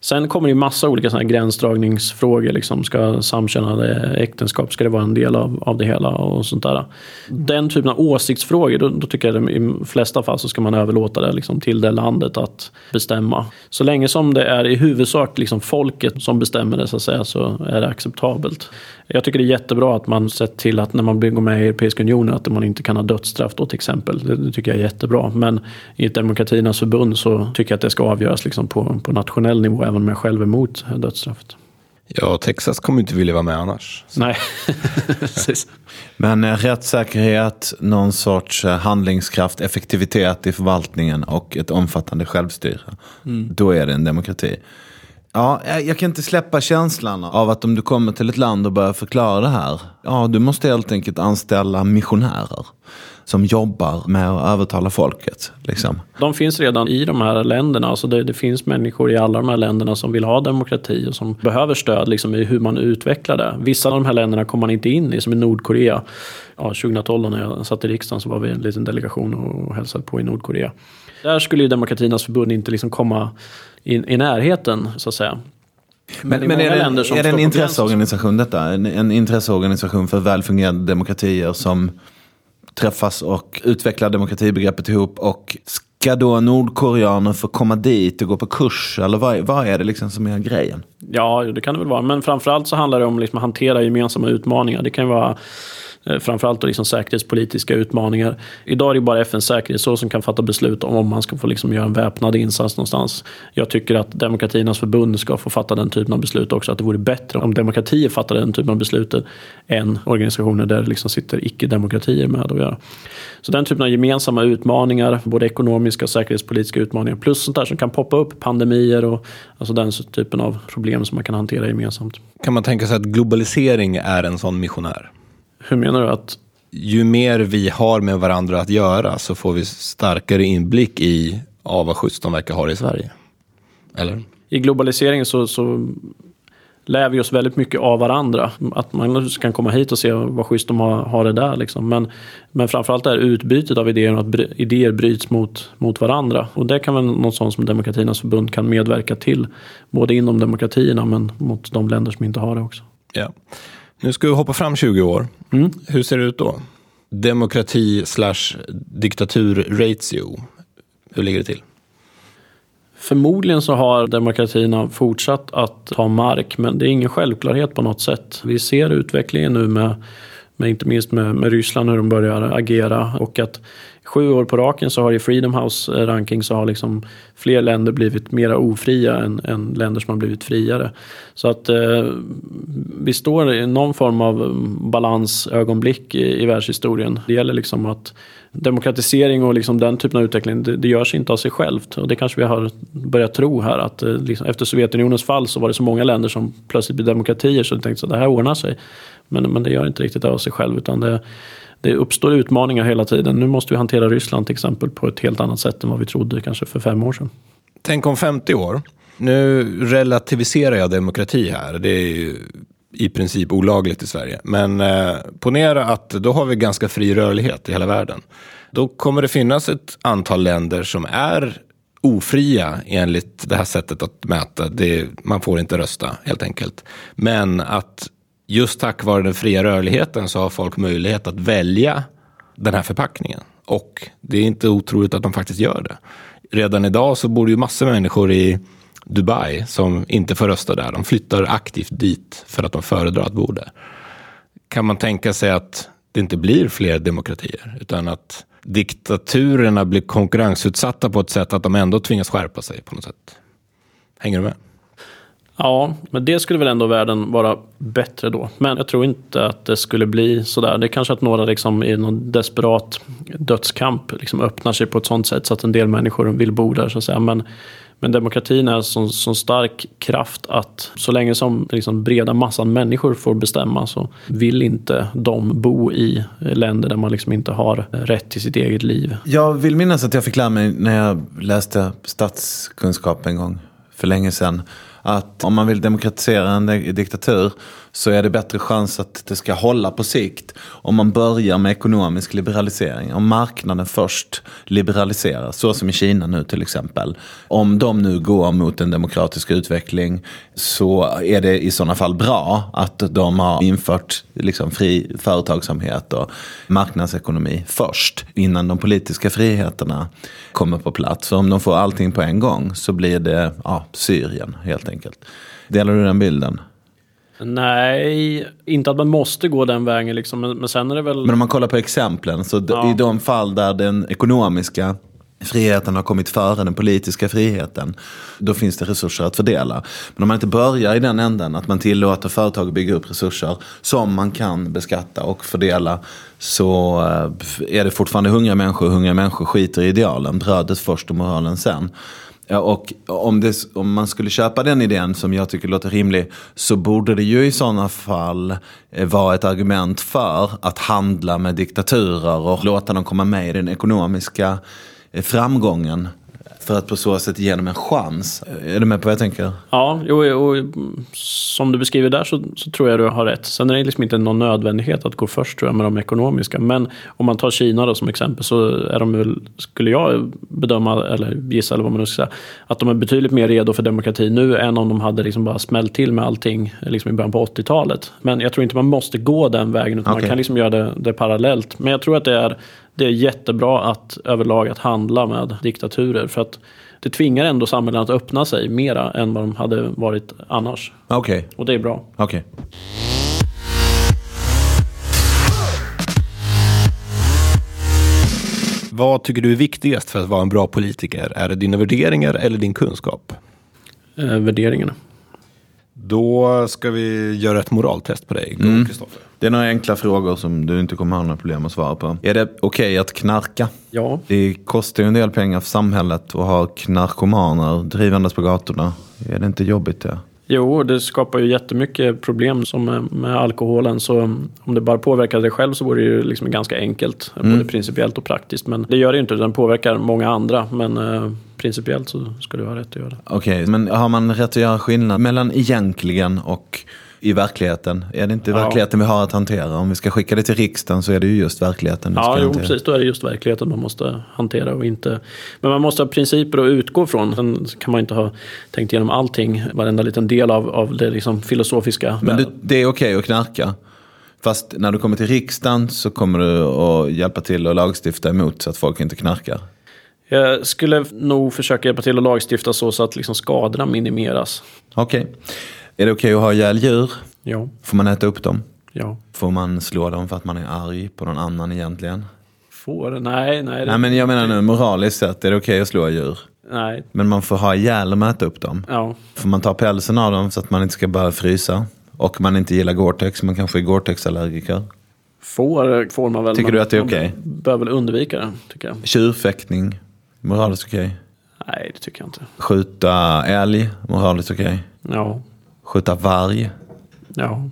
Sen kommer det ju massa olika såna gränsdragningsfrågor. Liksom, ska samkönade äktenskap, ska det vara en del av, av det hela och sånt där. Den typen av åsiktsfrågor, då, då tycker jag att i de flesta fall så ska man överlåta det liksom, till det landet att bestämma. Så länge som det är i huvudsak liksom, folket som bestämmer det så att säga, så är det acceptabelt. Jag tycker det är jättebra att man sett till att när man går med i Europeiska unionen att man inte kan ha dödsstraff då till exempel. Det, det tycker jag är jättebra. Men i ett demokratiernas förbund så tycker jag att det ska avgöras liksom på, på nationell nivå även om jag själv är emot dödsstraffet. Ja, Texas kommer inte vilja vara med annars. Nej, precis. Men eh, rättssäkerhet, någon sorts eh, handlingskraft, effektivitet i förvaltningen och ett omfattande självstyre. Mm. Då är det en demokrati. Ja, jag kan inte släppa känslan av att om du kommer till ett land och börjar förklara det här. Ja, du måste helt enkelt anställa missionärer som jobbar med att övertala folket. Liksom. De finns redan i de här länderna. Alltså det, det, finns människor i alla de här länderna som vill ha demokrati och som behöver stöd liksom, i hur man utvecklar det. Vissa av de här länderna kommer man inte in i, som i Nordkorea. Ja, 2012 när jag satt i riksdagen så var vi en liten delegation och hälsade på i Nordkorea. Där skulle ju Demokratiernas förbund inte liksom komma i, i närheten så att säga. Men, men, men är, det, är det en intresseorganisation detta? En, en intresseorganisation för välfungerande demokratier som träffas och utvecklar demokratibegreppet ihop och ska då nordkoreaner få komma dit och gå på kurs? Eller vad, vad är det liksom som är grejen? Ja, det kan det väl vara. Men framförallt så handlar det om liksom att hantera gemensamma utmaningar. Det kan vara Eh, framförallt då liksom säkerhetspolitiska utmaningar. Idag är det bara FNs säkerhetsråd som kan fatta beslut om om man ska få liksom göra en väpnad insats någonstans. Jag tycker att Demokratiernas förbund ska få fatta den typen av beslut också. Att det vore bättre om demokratier fattade den typen av beslut än organisationer där det liksom sitter icke-demokratier med att göra. Så den typen av gemensamma utmaningar, både ekonomiska och säkerhetspolitiska utmaningar, plus sånt där som kan poppa upp, pandemier och alltså den typen av problem som man kan hantera gemensamt. Kan man tänka sig att globalisering är en sån missionär? Hur menar du? att Ju mer vi har med varandra att göra så får vi starkare inblick i ja, vad schysst de verkar ha i Sverige. Eller? I globaliseringen så, så lär vi oss väldigt mycket av varandra. Att man kan komma hit och se vad schysst de har, har det där. Liksom. Men, men framförallt det här utbytet av idéer att idéer bryts mot, mot varandra. Och det kan väl något sånt som Demokratiernas förbund kan medverka till. Både inom demokratierna men mot de länder som inte har det också. Ja. Nu ska vi hoppa fram 20 år. Mm. Hur ser det ut då? Demokrati slash diktatur ratio. Hur ligger det till? Förmodligen så har demokratierna fortsatt att ta mark men det är ingen självklarhet på något sätt. Vi ser utvecklingen nu med, med inte minst med, med Ryssland hur de börjar agera och att sju år på raken så har i Freedom House eh, ranking så har liksom fler länder blivit mera ofria än, än länder som har blivit friare. Så att eh, vi står i någon form av mm, balansögonblick i, i världshistorien. Det gäller liksom att demokratisering och liksom den typen av utveckling, det, det görs inte av sig självt. Och det kanske vi har börjat tro här att eh, liksom, efter Sovjetunionens fall så var det så många länder som plötsligt blev demokratier så de tänkte att det här ordnar sig. Men, men det gör inte riktigt av sig själv utan det, det uppstår utmaningar hela tiden. Nu måste vi hantera Ryssland till exempel på ett helt annat sätt än vad vi trodde kanske för fem år sedan. Tänk om 50 år. Nu relativiserar jag demokrati här. Det är ju i princip olagligt i Sverige. Men eh, ponera att då har vi ganska fri rörlighet i hela världen. Då kommer det finnas ett antal länder som är ofria enligt det här sättet att mäta. Det, man får inte rösta helt enkelt. Men att just tack vare den fria rörligheten så har folk möjlighet att välja den här förpackningen. Och det är inte otroligt att de faktiskt gör det. Redan idag så bor det ju massor med människor i Dubai som inte får rösta där. De flyttar aktivt dit för att de föredrar att bo där. Kan man tänka sig att det inte blir fler demokratier utan att diktaturerna blir konkurrensutsatta på ett sätt att de ändå tvingas skärpa sig på något sätt? Hänger du med? Ja, men det skulle väl ändå världen vara bättre då. Men jag tror inte att det skulle bli sådär. Det är kanske att några liksom i någon desperat dödskamp liksom öppnar sig på ett sådant sätt så att en del människor vill bo där. Så att säga. Men men demokratin är en så, så stark kraft att så länge som liksom breda massan människor får bestämma så vill inte de bo i länder där man liksom inte har rätt till sitt eget liv. Jag vill minnas att jag fick lära mig när jag läste statskunskap en gång för länge sedan att om man vill demokratisera en diktatur så är det bättre chans att det ska hålla på sikt om man börjar med ekonomisk liberalisering. Om marknaden först liberaliseras, så som i Kina nu till exempel. Om de nu går mot en demokratisk utveckling så är det i sådana fall bra att de har infört liksom fri företagsamhet och marknadsekonomi först innan de politiska friheterna kommer på plats. För om de får allting på en gång så blir det ja, Syrien helt enkelt. Delar du den bilden? Nej, inte att man måste gå den vägen liksom. Men, men sen är det väl... Men om man kollar på exemplen. Så ja. i de fall där den ekonomiska friheten har kommit före den politiska friheten. Då finns det resurser att fördela. Men om man inte börjar i den änden, att man tillåter företag att bygga upp resurser som man kan beskatta och fördela. Så eh, är det fortfarande hungriga människor. Hungriga människor skiter i idealen. Brödet först och moralen sen. Och om, det, om, man skulle köpa den idén som jag tycker låter rimlig så borde det ju i sådana fall eh, vara ett argument för att handla med diktaturer och låta dem komma med i den ekonomiska eh, framgången. För att på så sätt ge dem en chans. Är du med på vad jag tänker? Ja, och, och som du beskriver där så, så, tror jag du har rätt. Sen är det liksom inte någon nödvändighet att gå först tror jag, med de ekonomiska. Men om man tar Kina då som exempel så är de väl, skulle jag bedöma, eller gissa eller vad man nu ska säga, att de är betydligt mer redo för demokrati nu än om de hade liksom bara smällt till med allting liksom i början på 80-talet. Men jag tror inte man måste gå den vägen utan okay. man kan liksom göra det, det parallellt. Men jag tror att det är det är jättebra att överlag att handla med diktaturer för att det tvingar ändå samhällen att öppna sig mera än vad de hade varit annars. Okej. Okay. Och det är bra. Okay. Vad tycker du är viktigast för att vara en bra politiker? Är det dina värderingar eller din kunskap? Eh, värderingarna. Då ska vi göra ett moraltest på dig, Kristoffer. Mm. Det är några enkla frågor som du inte kommer ha några problem att svara på. Är det okej att knarka? Ja, Det kostar ju en del pengar för samhället att ha knarkomaner drivandes på gatorna. Är det inte jobbigt det? Jo, det skapar ju jättemycket problem som med, alkoholen. Så om det bara påverkar dig själv så vore det ju liksom ganska enkelt. Både principiellt och praktiskt. Men det gör det ju inte, den påverkar många andra. Men eh, principiellt så ska du ha rätt att göra det. Okej, men har man rätt att göra skillnad mellan egentligen och i verkligheten? Är det inte Ja. verkligheten vi har att hantera? Om vi ska skicka det till riksdagen så är det ju just verkligheten Ja, jo, precis. Då är det just verkligheten man måste hantera och inte... Men man måste ha principer att utgå från. Sen kan man inte ha tänkt igenom allting, varenda liten del av, av det liksom filosofiska. Men det, det är okej att knarka. Fast när du kommer till riksdagen så kommer du att hjälpa till att lagstifta emot så att folk inte knarkar. Jag skulle nog försöka hjälpa till att lagstifta så, så att liksom skadorna minimeras. Okej. Är det okej att ha ihjäl djur? Ja, Får man äta upp dem? ja. Får man slå dem för att man är arg på någon annan egentligen? Får? Nej, nej. det- Nej men jag menar nu moraliskt sett, är det okej att slå djur? Nej, Men man får ha ihjäl dem och äta upp dem. ja. Får man ta pälsen av dem så att man inte ska börja frysa? Och man inte gillar Gore-Tex, man kanske är Gore-Tex-allergiker. Får, får man väl. Tycker du att det är man okej? bör väl undvika det, tycker jag. Tjurfäktning, moraliskt okej. Nej, det tycker jag inte. Skjuta älg, moraliskt okej. Ja, Skjuta varg, ja.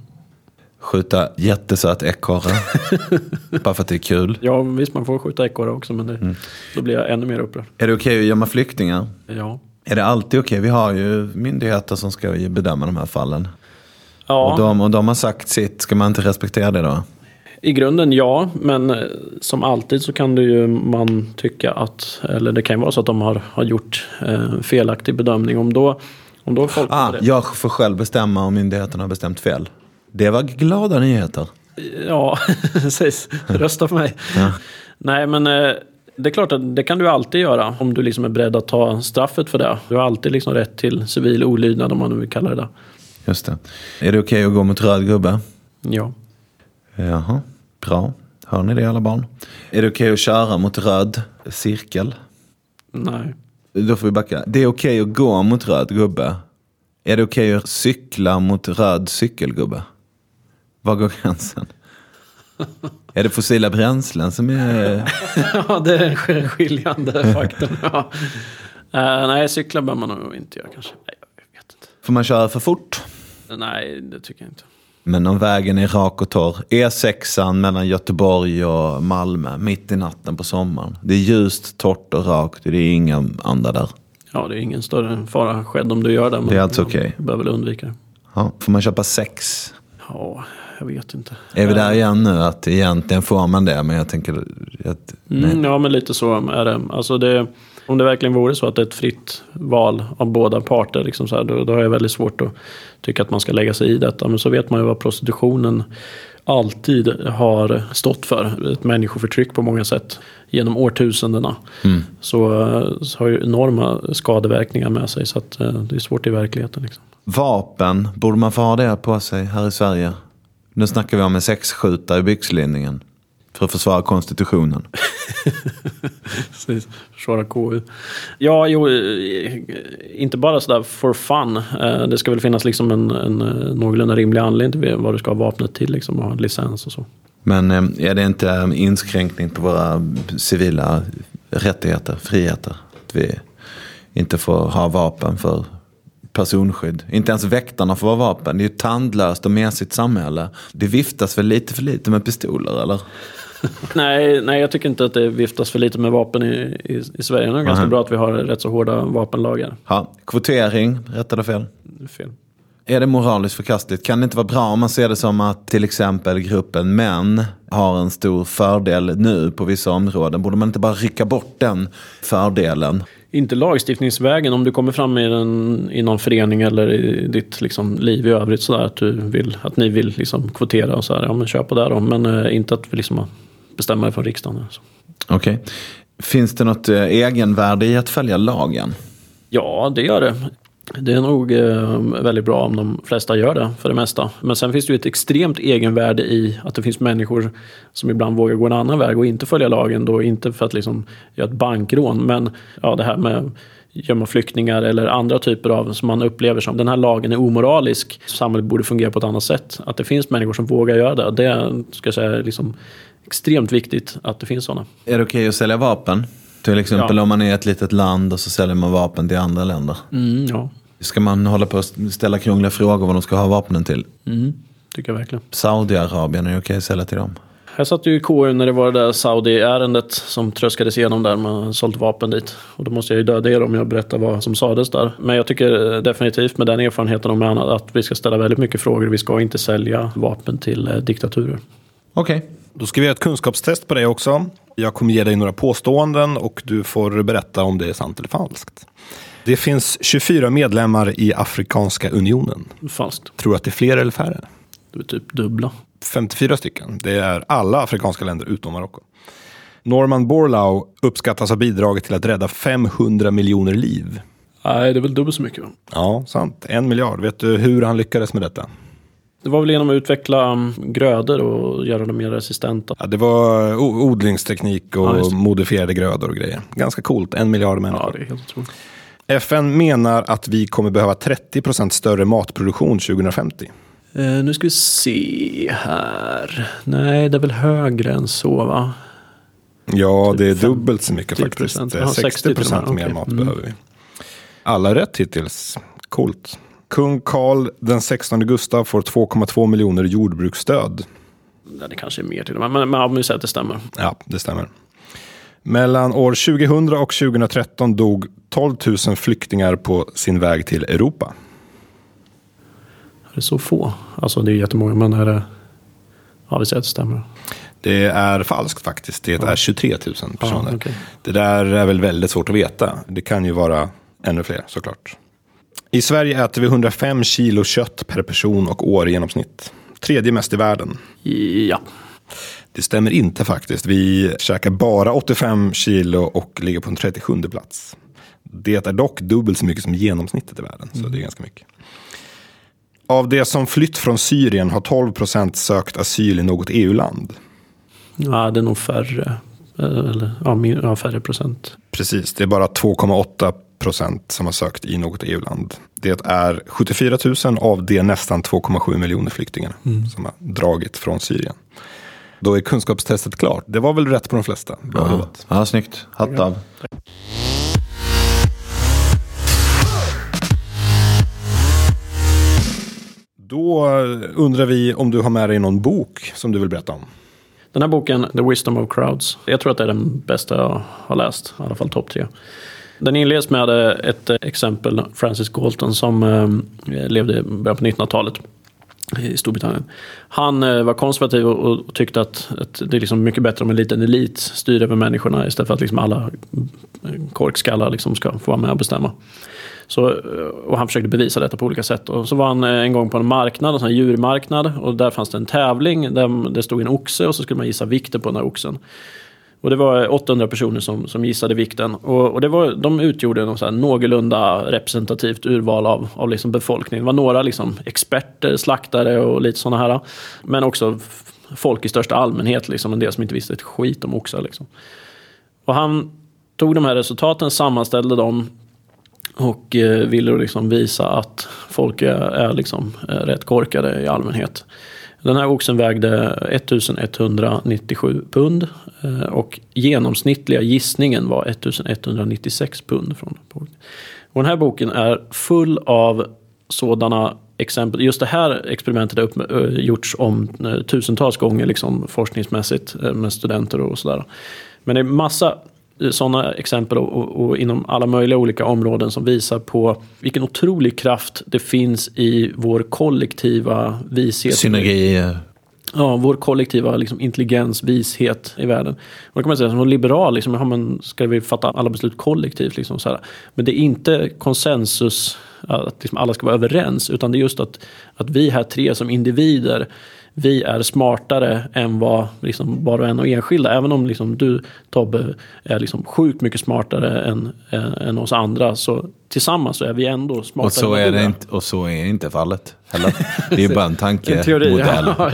skjuta jättesöt ekorre. Bara för att det är kul. Ja, visst man får skjuta ekorre också, men det, Mm. då blir jag ännu mer upprörd. Är det okej att gömma flyktingar? Ja. Är det alltid okej? Vi har ju myndigheter som ska bedöma de här fallen. Ja, Och, de, och de har sagt sitt, ska man inte respektera det då? i grunden ja, men eh, som alltid så kan det ju man tycka att, eller det kan ju vara så att de har, har gjort eh, felaktig bedömning. Om då, om då folk Ah, jag får själv bestämma om myndigheterna har bestämt fel. Det var glada nyheter. Ja, precis. Rösta på mig. Ja. Nej, men eh, det är klart att det kan du alltid göra om du liksom är beredd att ta straffet för det. Du har alltid liksom rätt till civil olydnad om man nu vill kalla det det. Just det. Är det okej att gå mot röd gubbe? Ja. Jaha, bra. Hör ni det alla barn? Är det okej att köra mot röd cirkel? Nej. Då får vi backa. Det är okej att gå mot röd gubbe. Är det okej att cykla mot röd cykelgubbe? Var går gränsen? Är det fossila bränslen som är... ja, det är en skiljande faktor. Ja. Eh, nej, cykla bör man nog inte göra kanske. Nej, jag vet inte. Får man köra för fort? Nej, det tycker jag inte. Men om vägen är rak och torr. E6an mellan Göteborg och Malmö mitt i natten på sommaren. Det är ljust, torrt och rakt. Det är inga andra där. Ja, det är ingen större fara skedd om du gör det. Det är alltså okej. Du bör väl undvika det. Ja. Får man köpa sex? Ja, jag vet inte. Är vi där igen nu att egentligen får man det men jag tänker att nej. Mm, ja, men lite så är det. Alltså det. Om det verkligen vore så att det är ett fritt val av båda parter, liksom så här, då, då har jag väldigt svårt att tycka att man ska lägga sig i detta. Men så vet man ju vad prostitutionen alltid har stått för. Ett människoförtryck på många sätt genom årtusendena. Så, eh, så har ju enorma skadeverkningar med sig. Så att, eh, det är svårt i verkligheten. Liksom. Vapen, borde man få ha det på sig här i Sverige? Nu snackar vi om en sexskjutare i byxlinningen. För att försvara konstitutionen. Precis, försvara KU. Ja, jo, eh, inte bara sådär for fun. Eh, Det ska väl finnas liksom en, en eh, någorlunda rimlig anledning till vad du ska ha vapnet till liksom, och ha licens och så. Men är det inte en inskränkning på våra civila rättigheter, friheter? Att vi inte får ha vapen för personskydd. Inte ens väktarna får ha vapen. Det är ju tandlöst och mesigt samhälle. Det viftas väl lite för lite med pistoler eller? Nej, nej, jag tycker inte att det viftas för lite med vapen i, i, i Sverige. Det är ganska bra att vi har rätt så hårda vapenlagar. Ja, kvotering, rätt eller fel? Fel. Är det moraliskt förkastligt? Kan det inte vara bra om man ser det som att till exempel gruppen män har en stor fördel nu på vissa områden? Borde man inte bara rycka bort den fördelen? Inte lagstiftningsvägen, om du kommer fram i, en, i någon förening eller i ditt liksom, liv i övrigt sådär, att, du vill, att ni vill liksom, kvotera och så här, ja men kör på det då. Men eh, inte att vi liksom bestämmer det från riksdagen. Alltså. Okej. Finns det något eh, egenvärde i att följa lagen? Ja, det gör det. Det är nog eh, väldigt bra om de flesta gör det för det mesta. Men sen finns det ju ett extremt egenvärde i att det finns människor som ibland vågar gå en annan väg och inte följa lagen. Då inte för att liksom göra ett bankrån, men ja, det här med gömma flyktingar eller andra typer av som man upplever som den här lagen är omoralisk. Samhället borde fungera på ett annat sätt. Att det finns människor som vågar göra det. Det ska jag säga liksom extremt viktigt att det finns sådana. Är det okej okay att sälja vapen? Till exempel ja. om man är ett litet land och så säljer man vapen till andra länder. Mm, ja. Ska man hålla på och ställa krångliga frågor vad de ska ha vapnen till? Mm, tycker jag verkligen. Saudiarabien, är det okej okay att sälja till dem? Jag satt ju i KU när det var det där Saudi-ärendet som tröskades igenom där man sålt vapen dit. Och då måste jag ju döda er om jag berättar vad som sades där. Men jag tycker definitivt med den erfarenheten om att vi ska ställa väldigt mycket frågor. Vi ska inte sälja vapen till eh, diktaturer. Okej. Okay. Då ska vi göra ett kunskapstest på dig också. Jag kommer ge dig några påståenden och du får berätta om det är sant eller falskt. Det finns 24 medlemmar i Afrikanska unionen. Falskt. Tror du att det är fler eller färre? Det är typ dubbla. 54 stycken. Det är alla afrikanska länder utom Marocko. Norman Borlaug uppskattas ha bidragit till att rädda 500 miljoner liv. Nej, det är väl dubbelt så mycket. Ja, sant. En miljard. Vet du hur han lyckades med detta? Det var väl genom att utveckla um, grödor och göra dem mer resistenta. Ja, det var odlingsteknik och ja, modifierade grödor och grejer. Ganska coolt. En miljard människor. Ja, det är helt otroligt. FN menar att vi kommer behöva 30 procent större matproduktion 2050. Eh, nu ska vi se här. Nej, det är väl högre än så va? Ja, typ det är dubbelt så mycket faktiskt. Ja, 60 procent mer mat mm. behöver vi. Alla rätt hittills. Coolt. Kung Karl den 16 Gustav får 2,2 miljoner jordbruksstöd. Ja, det kanske är mer till men, men om vi säger att det stämmer. Ja, det stämmer. Mellan år 2000 och 2013 dog 12 000 flyktingar på sin väg till Europa. Är det så få? Alltså det är jättemånga, men är det... Ja, vi säger att det stämmer. Det är falskt faktiskt. Det är 23 000 personer. Ja, okay. Det där är väl väldigt svårt att veta. Det kan ju vara ännu fler såklart. I Sverige äter vi 105 kilo kött per person och år i genomsnitt. Tredje mest i världen. Ja. Det stämmer inte faktiskt. Vi käkar bara 85 kilo och ligger på en 37 plats. Det är dock dubbelt så mycket som genomsnittet i världen. Mm. Så det är ganska mycket. Av det som flytt från Syrien har 12 procent sökt asyl i något EU-land. Ja, det är nog färre. Eller, ja, färre procent. Precis, det är bara 2,8 procent som har sökt i något EU-land. Det är 74 000 av de nästan 2,7 miljoner flyktingarna mm. som har dragit från Syrien. Då är kunskapstestet klart. Det var väl rätt på de flesta. Bra ja. jobbat. Ja, snyggt. Hatt av. Då undrar vi om du har med dig någon bok som du vill berätta om. Den här boken, The Wisdom of Crowds, jag tror att det är den bästa jag har läst, i alla fall topp tre. Den inleds med ett eh, exempel, Francis Galton, som eh, levde i början på 1900-talet i Storbritannien. Han eh, var konservativ och tyckte att, att det är liksom mycket bättre om en liten elit styr över människorna istället för att liksom alla korkskallar liksom ska få vara med och bestämma. Så, och han försökte bevisa detta på olika sätt. Och så var han en gång på en marknad, en sån djurmarknad. Och där fanns det en tävling där det stod en oxe och så skulle man gissa vikten på den här oxen. Och det var 800 personer som, som gissade vikten. Och, och det var, de utgjorde något så här någorlunda representativt urval av, av liksom befolkningen. Det var några liksom experter, slaktare och lite sådana här. Men också folk i största allmänhet, liksom, en del som inte visste ett skit om oxar. Liksom. Och han tog de här resultaten, sammanställde dem och eh, ville liksom visa att folk är, är liksom, är rätt korkade i allmänhet. Den här oxen vägde 1197 pund eh, och genomsnittliga gissningen var 1196 pund. Från och den här boken är full av sådana exempel. Just det här experimentet har upp, eh, gjorts om eh, tusentals gånger liksom, forskningsmässigt med studenter och sådär. Men det är massa sådana exempel och, och, inom alla möjliga olika områden som visar på vilken otrolig kraft det finns i vår kollektiva vishet. Synergi. Ja, vår kollektiva liksom, intelligens, vishet i världen. Och då kan man säga som liberal, liksom, ja, men ska vi fatta alla beslut kollektivt? Liksom, så här. Men det är inte konsensus att liksom alla ska vara överens. Utan det är just att, att vi här tre som individer vi är smartare än vad liksom var och en och enskilda. Även om liksom du Tobbe är liksom sjukt mycket smartare än, än, än oss andra. Så tillsammans så är vi ändå smartare Och så, är det inte, och så är inte fallet. Heller. Det är bara en tankemodell. Ja.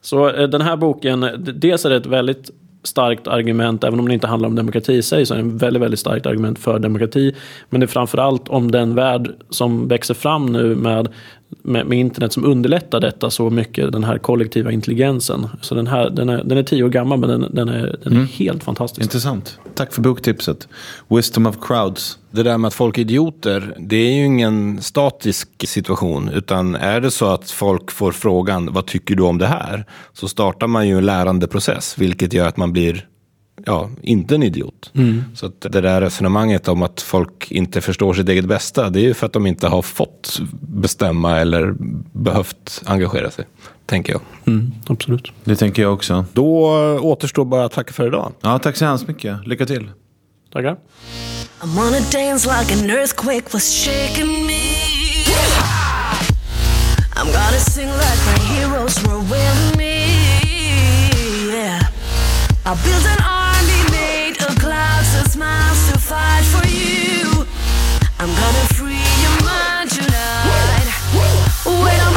Så eh, den här boken, dels är det ett väldigt starkt argument, även om det inte handlar om demokrati i sig, så är det en väldigt, väldigt starkt argument för demokrati. Men det är framförallt om den värld som växer fram nu med, med, med internet som underlättar detta så mycket, den här kollektiva intelligensen. Så den här, den är, den är tio år gammal, men den, den är, den är helt fantastisk. Intressant. Tack för boktipset. Wisdom of crowds. Det där med att folk är idioter, det är ju ingen statisk situation. Utan är det så att folk får frågan, vad tycker du om det här? Så startar man ju en lärandeprocess, vilket gör att man blir ja, inte en idiot. Så att det där resonemanget om att folk inte förstår sitt eget bästa, det är ju för att de inte har fått bestämma eller behövt engagera sig, tänker jag. Mm, absolut. Det tänker jag också. Då återstår bara att tacka för idag. Ja, tack så hemskt mycket. Lycka till. Tackar. I'm gonna dance like an earthquake was shaking me. I'm gonna sing like my heroes were with me. Yeah. I built an When I'm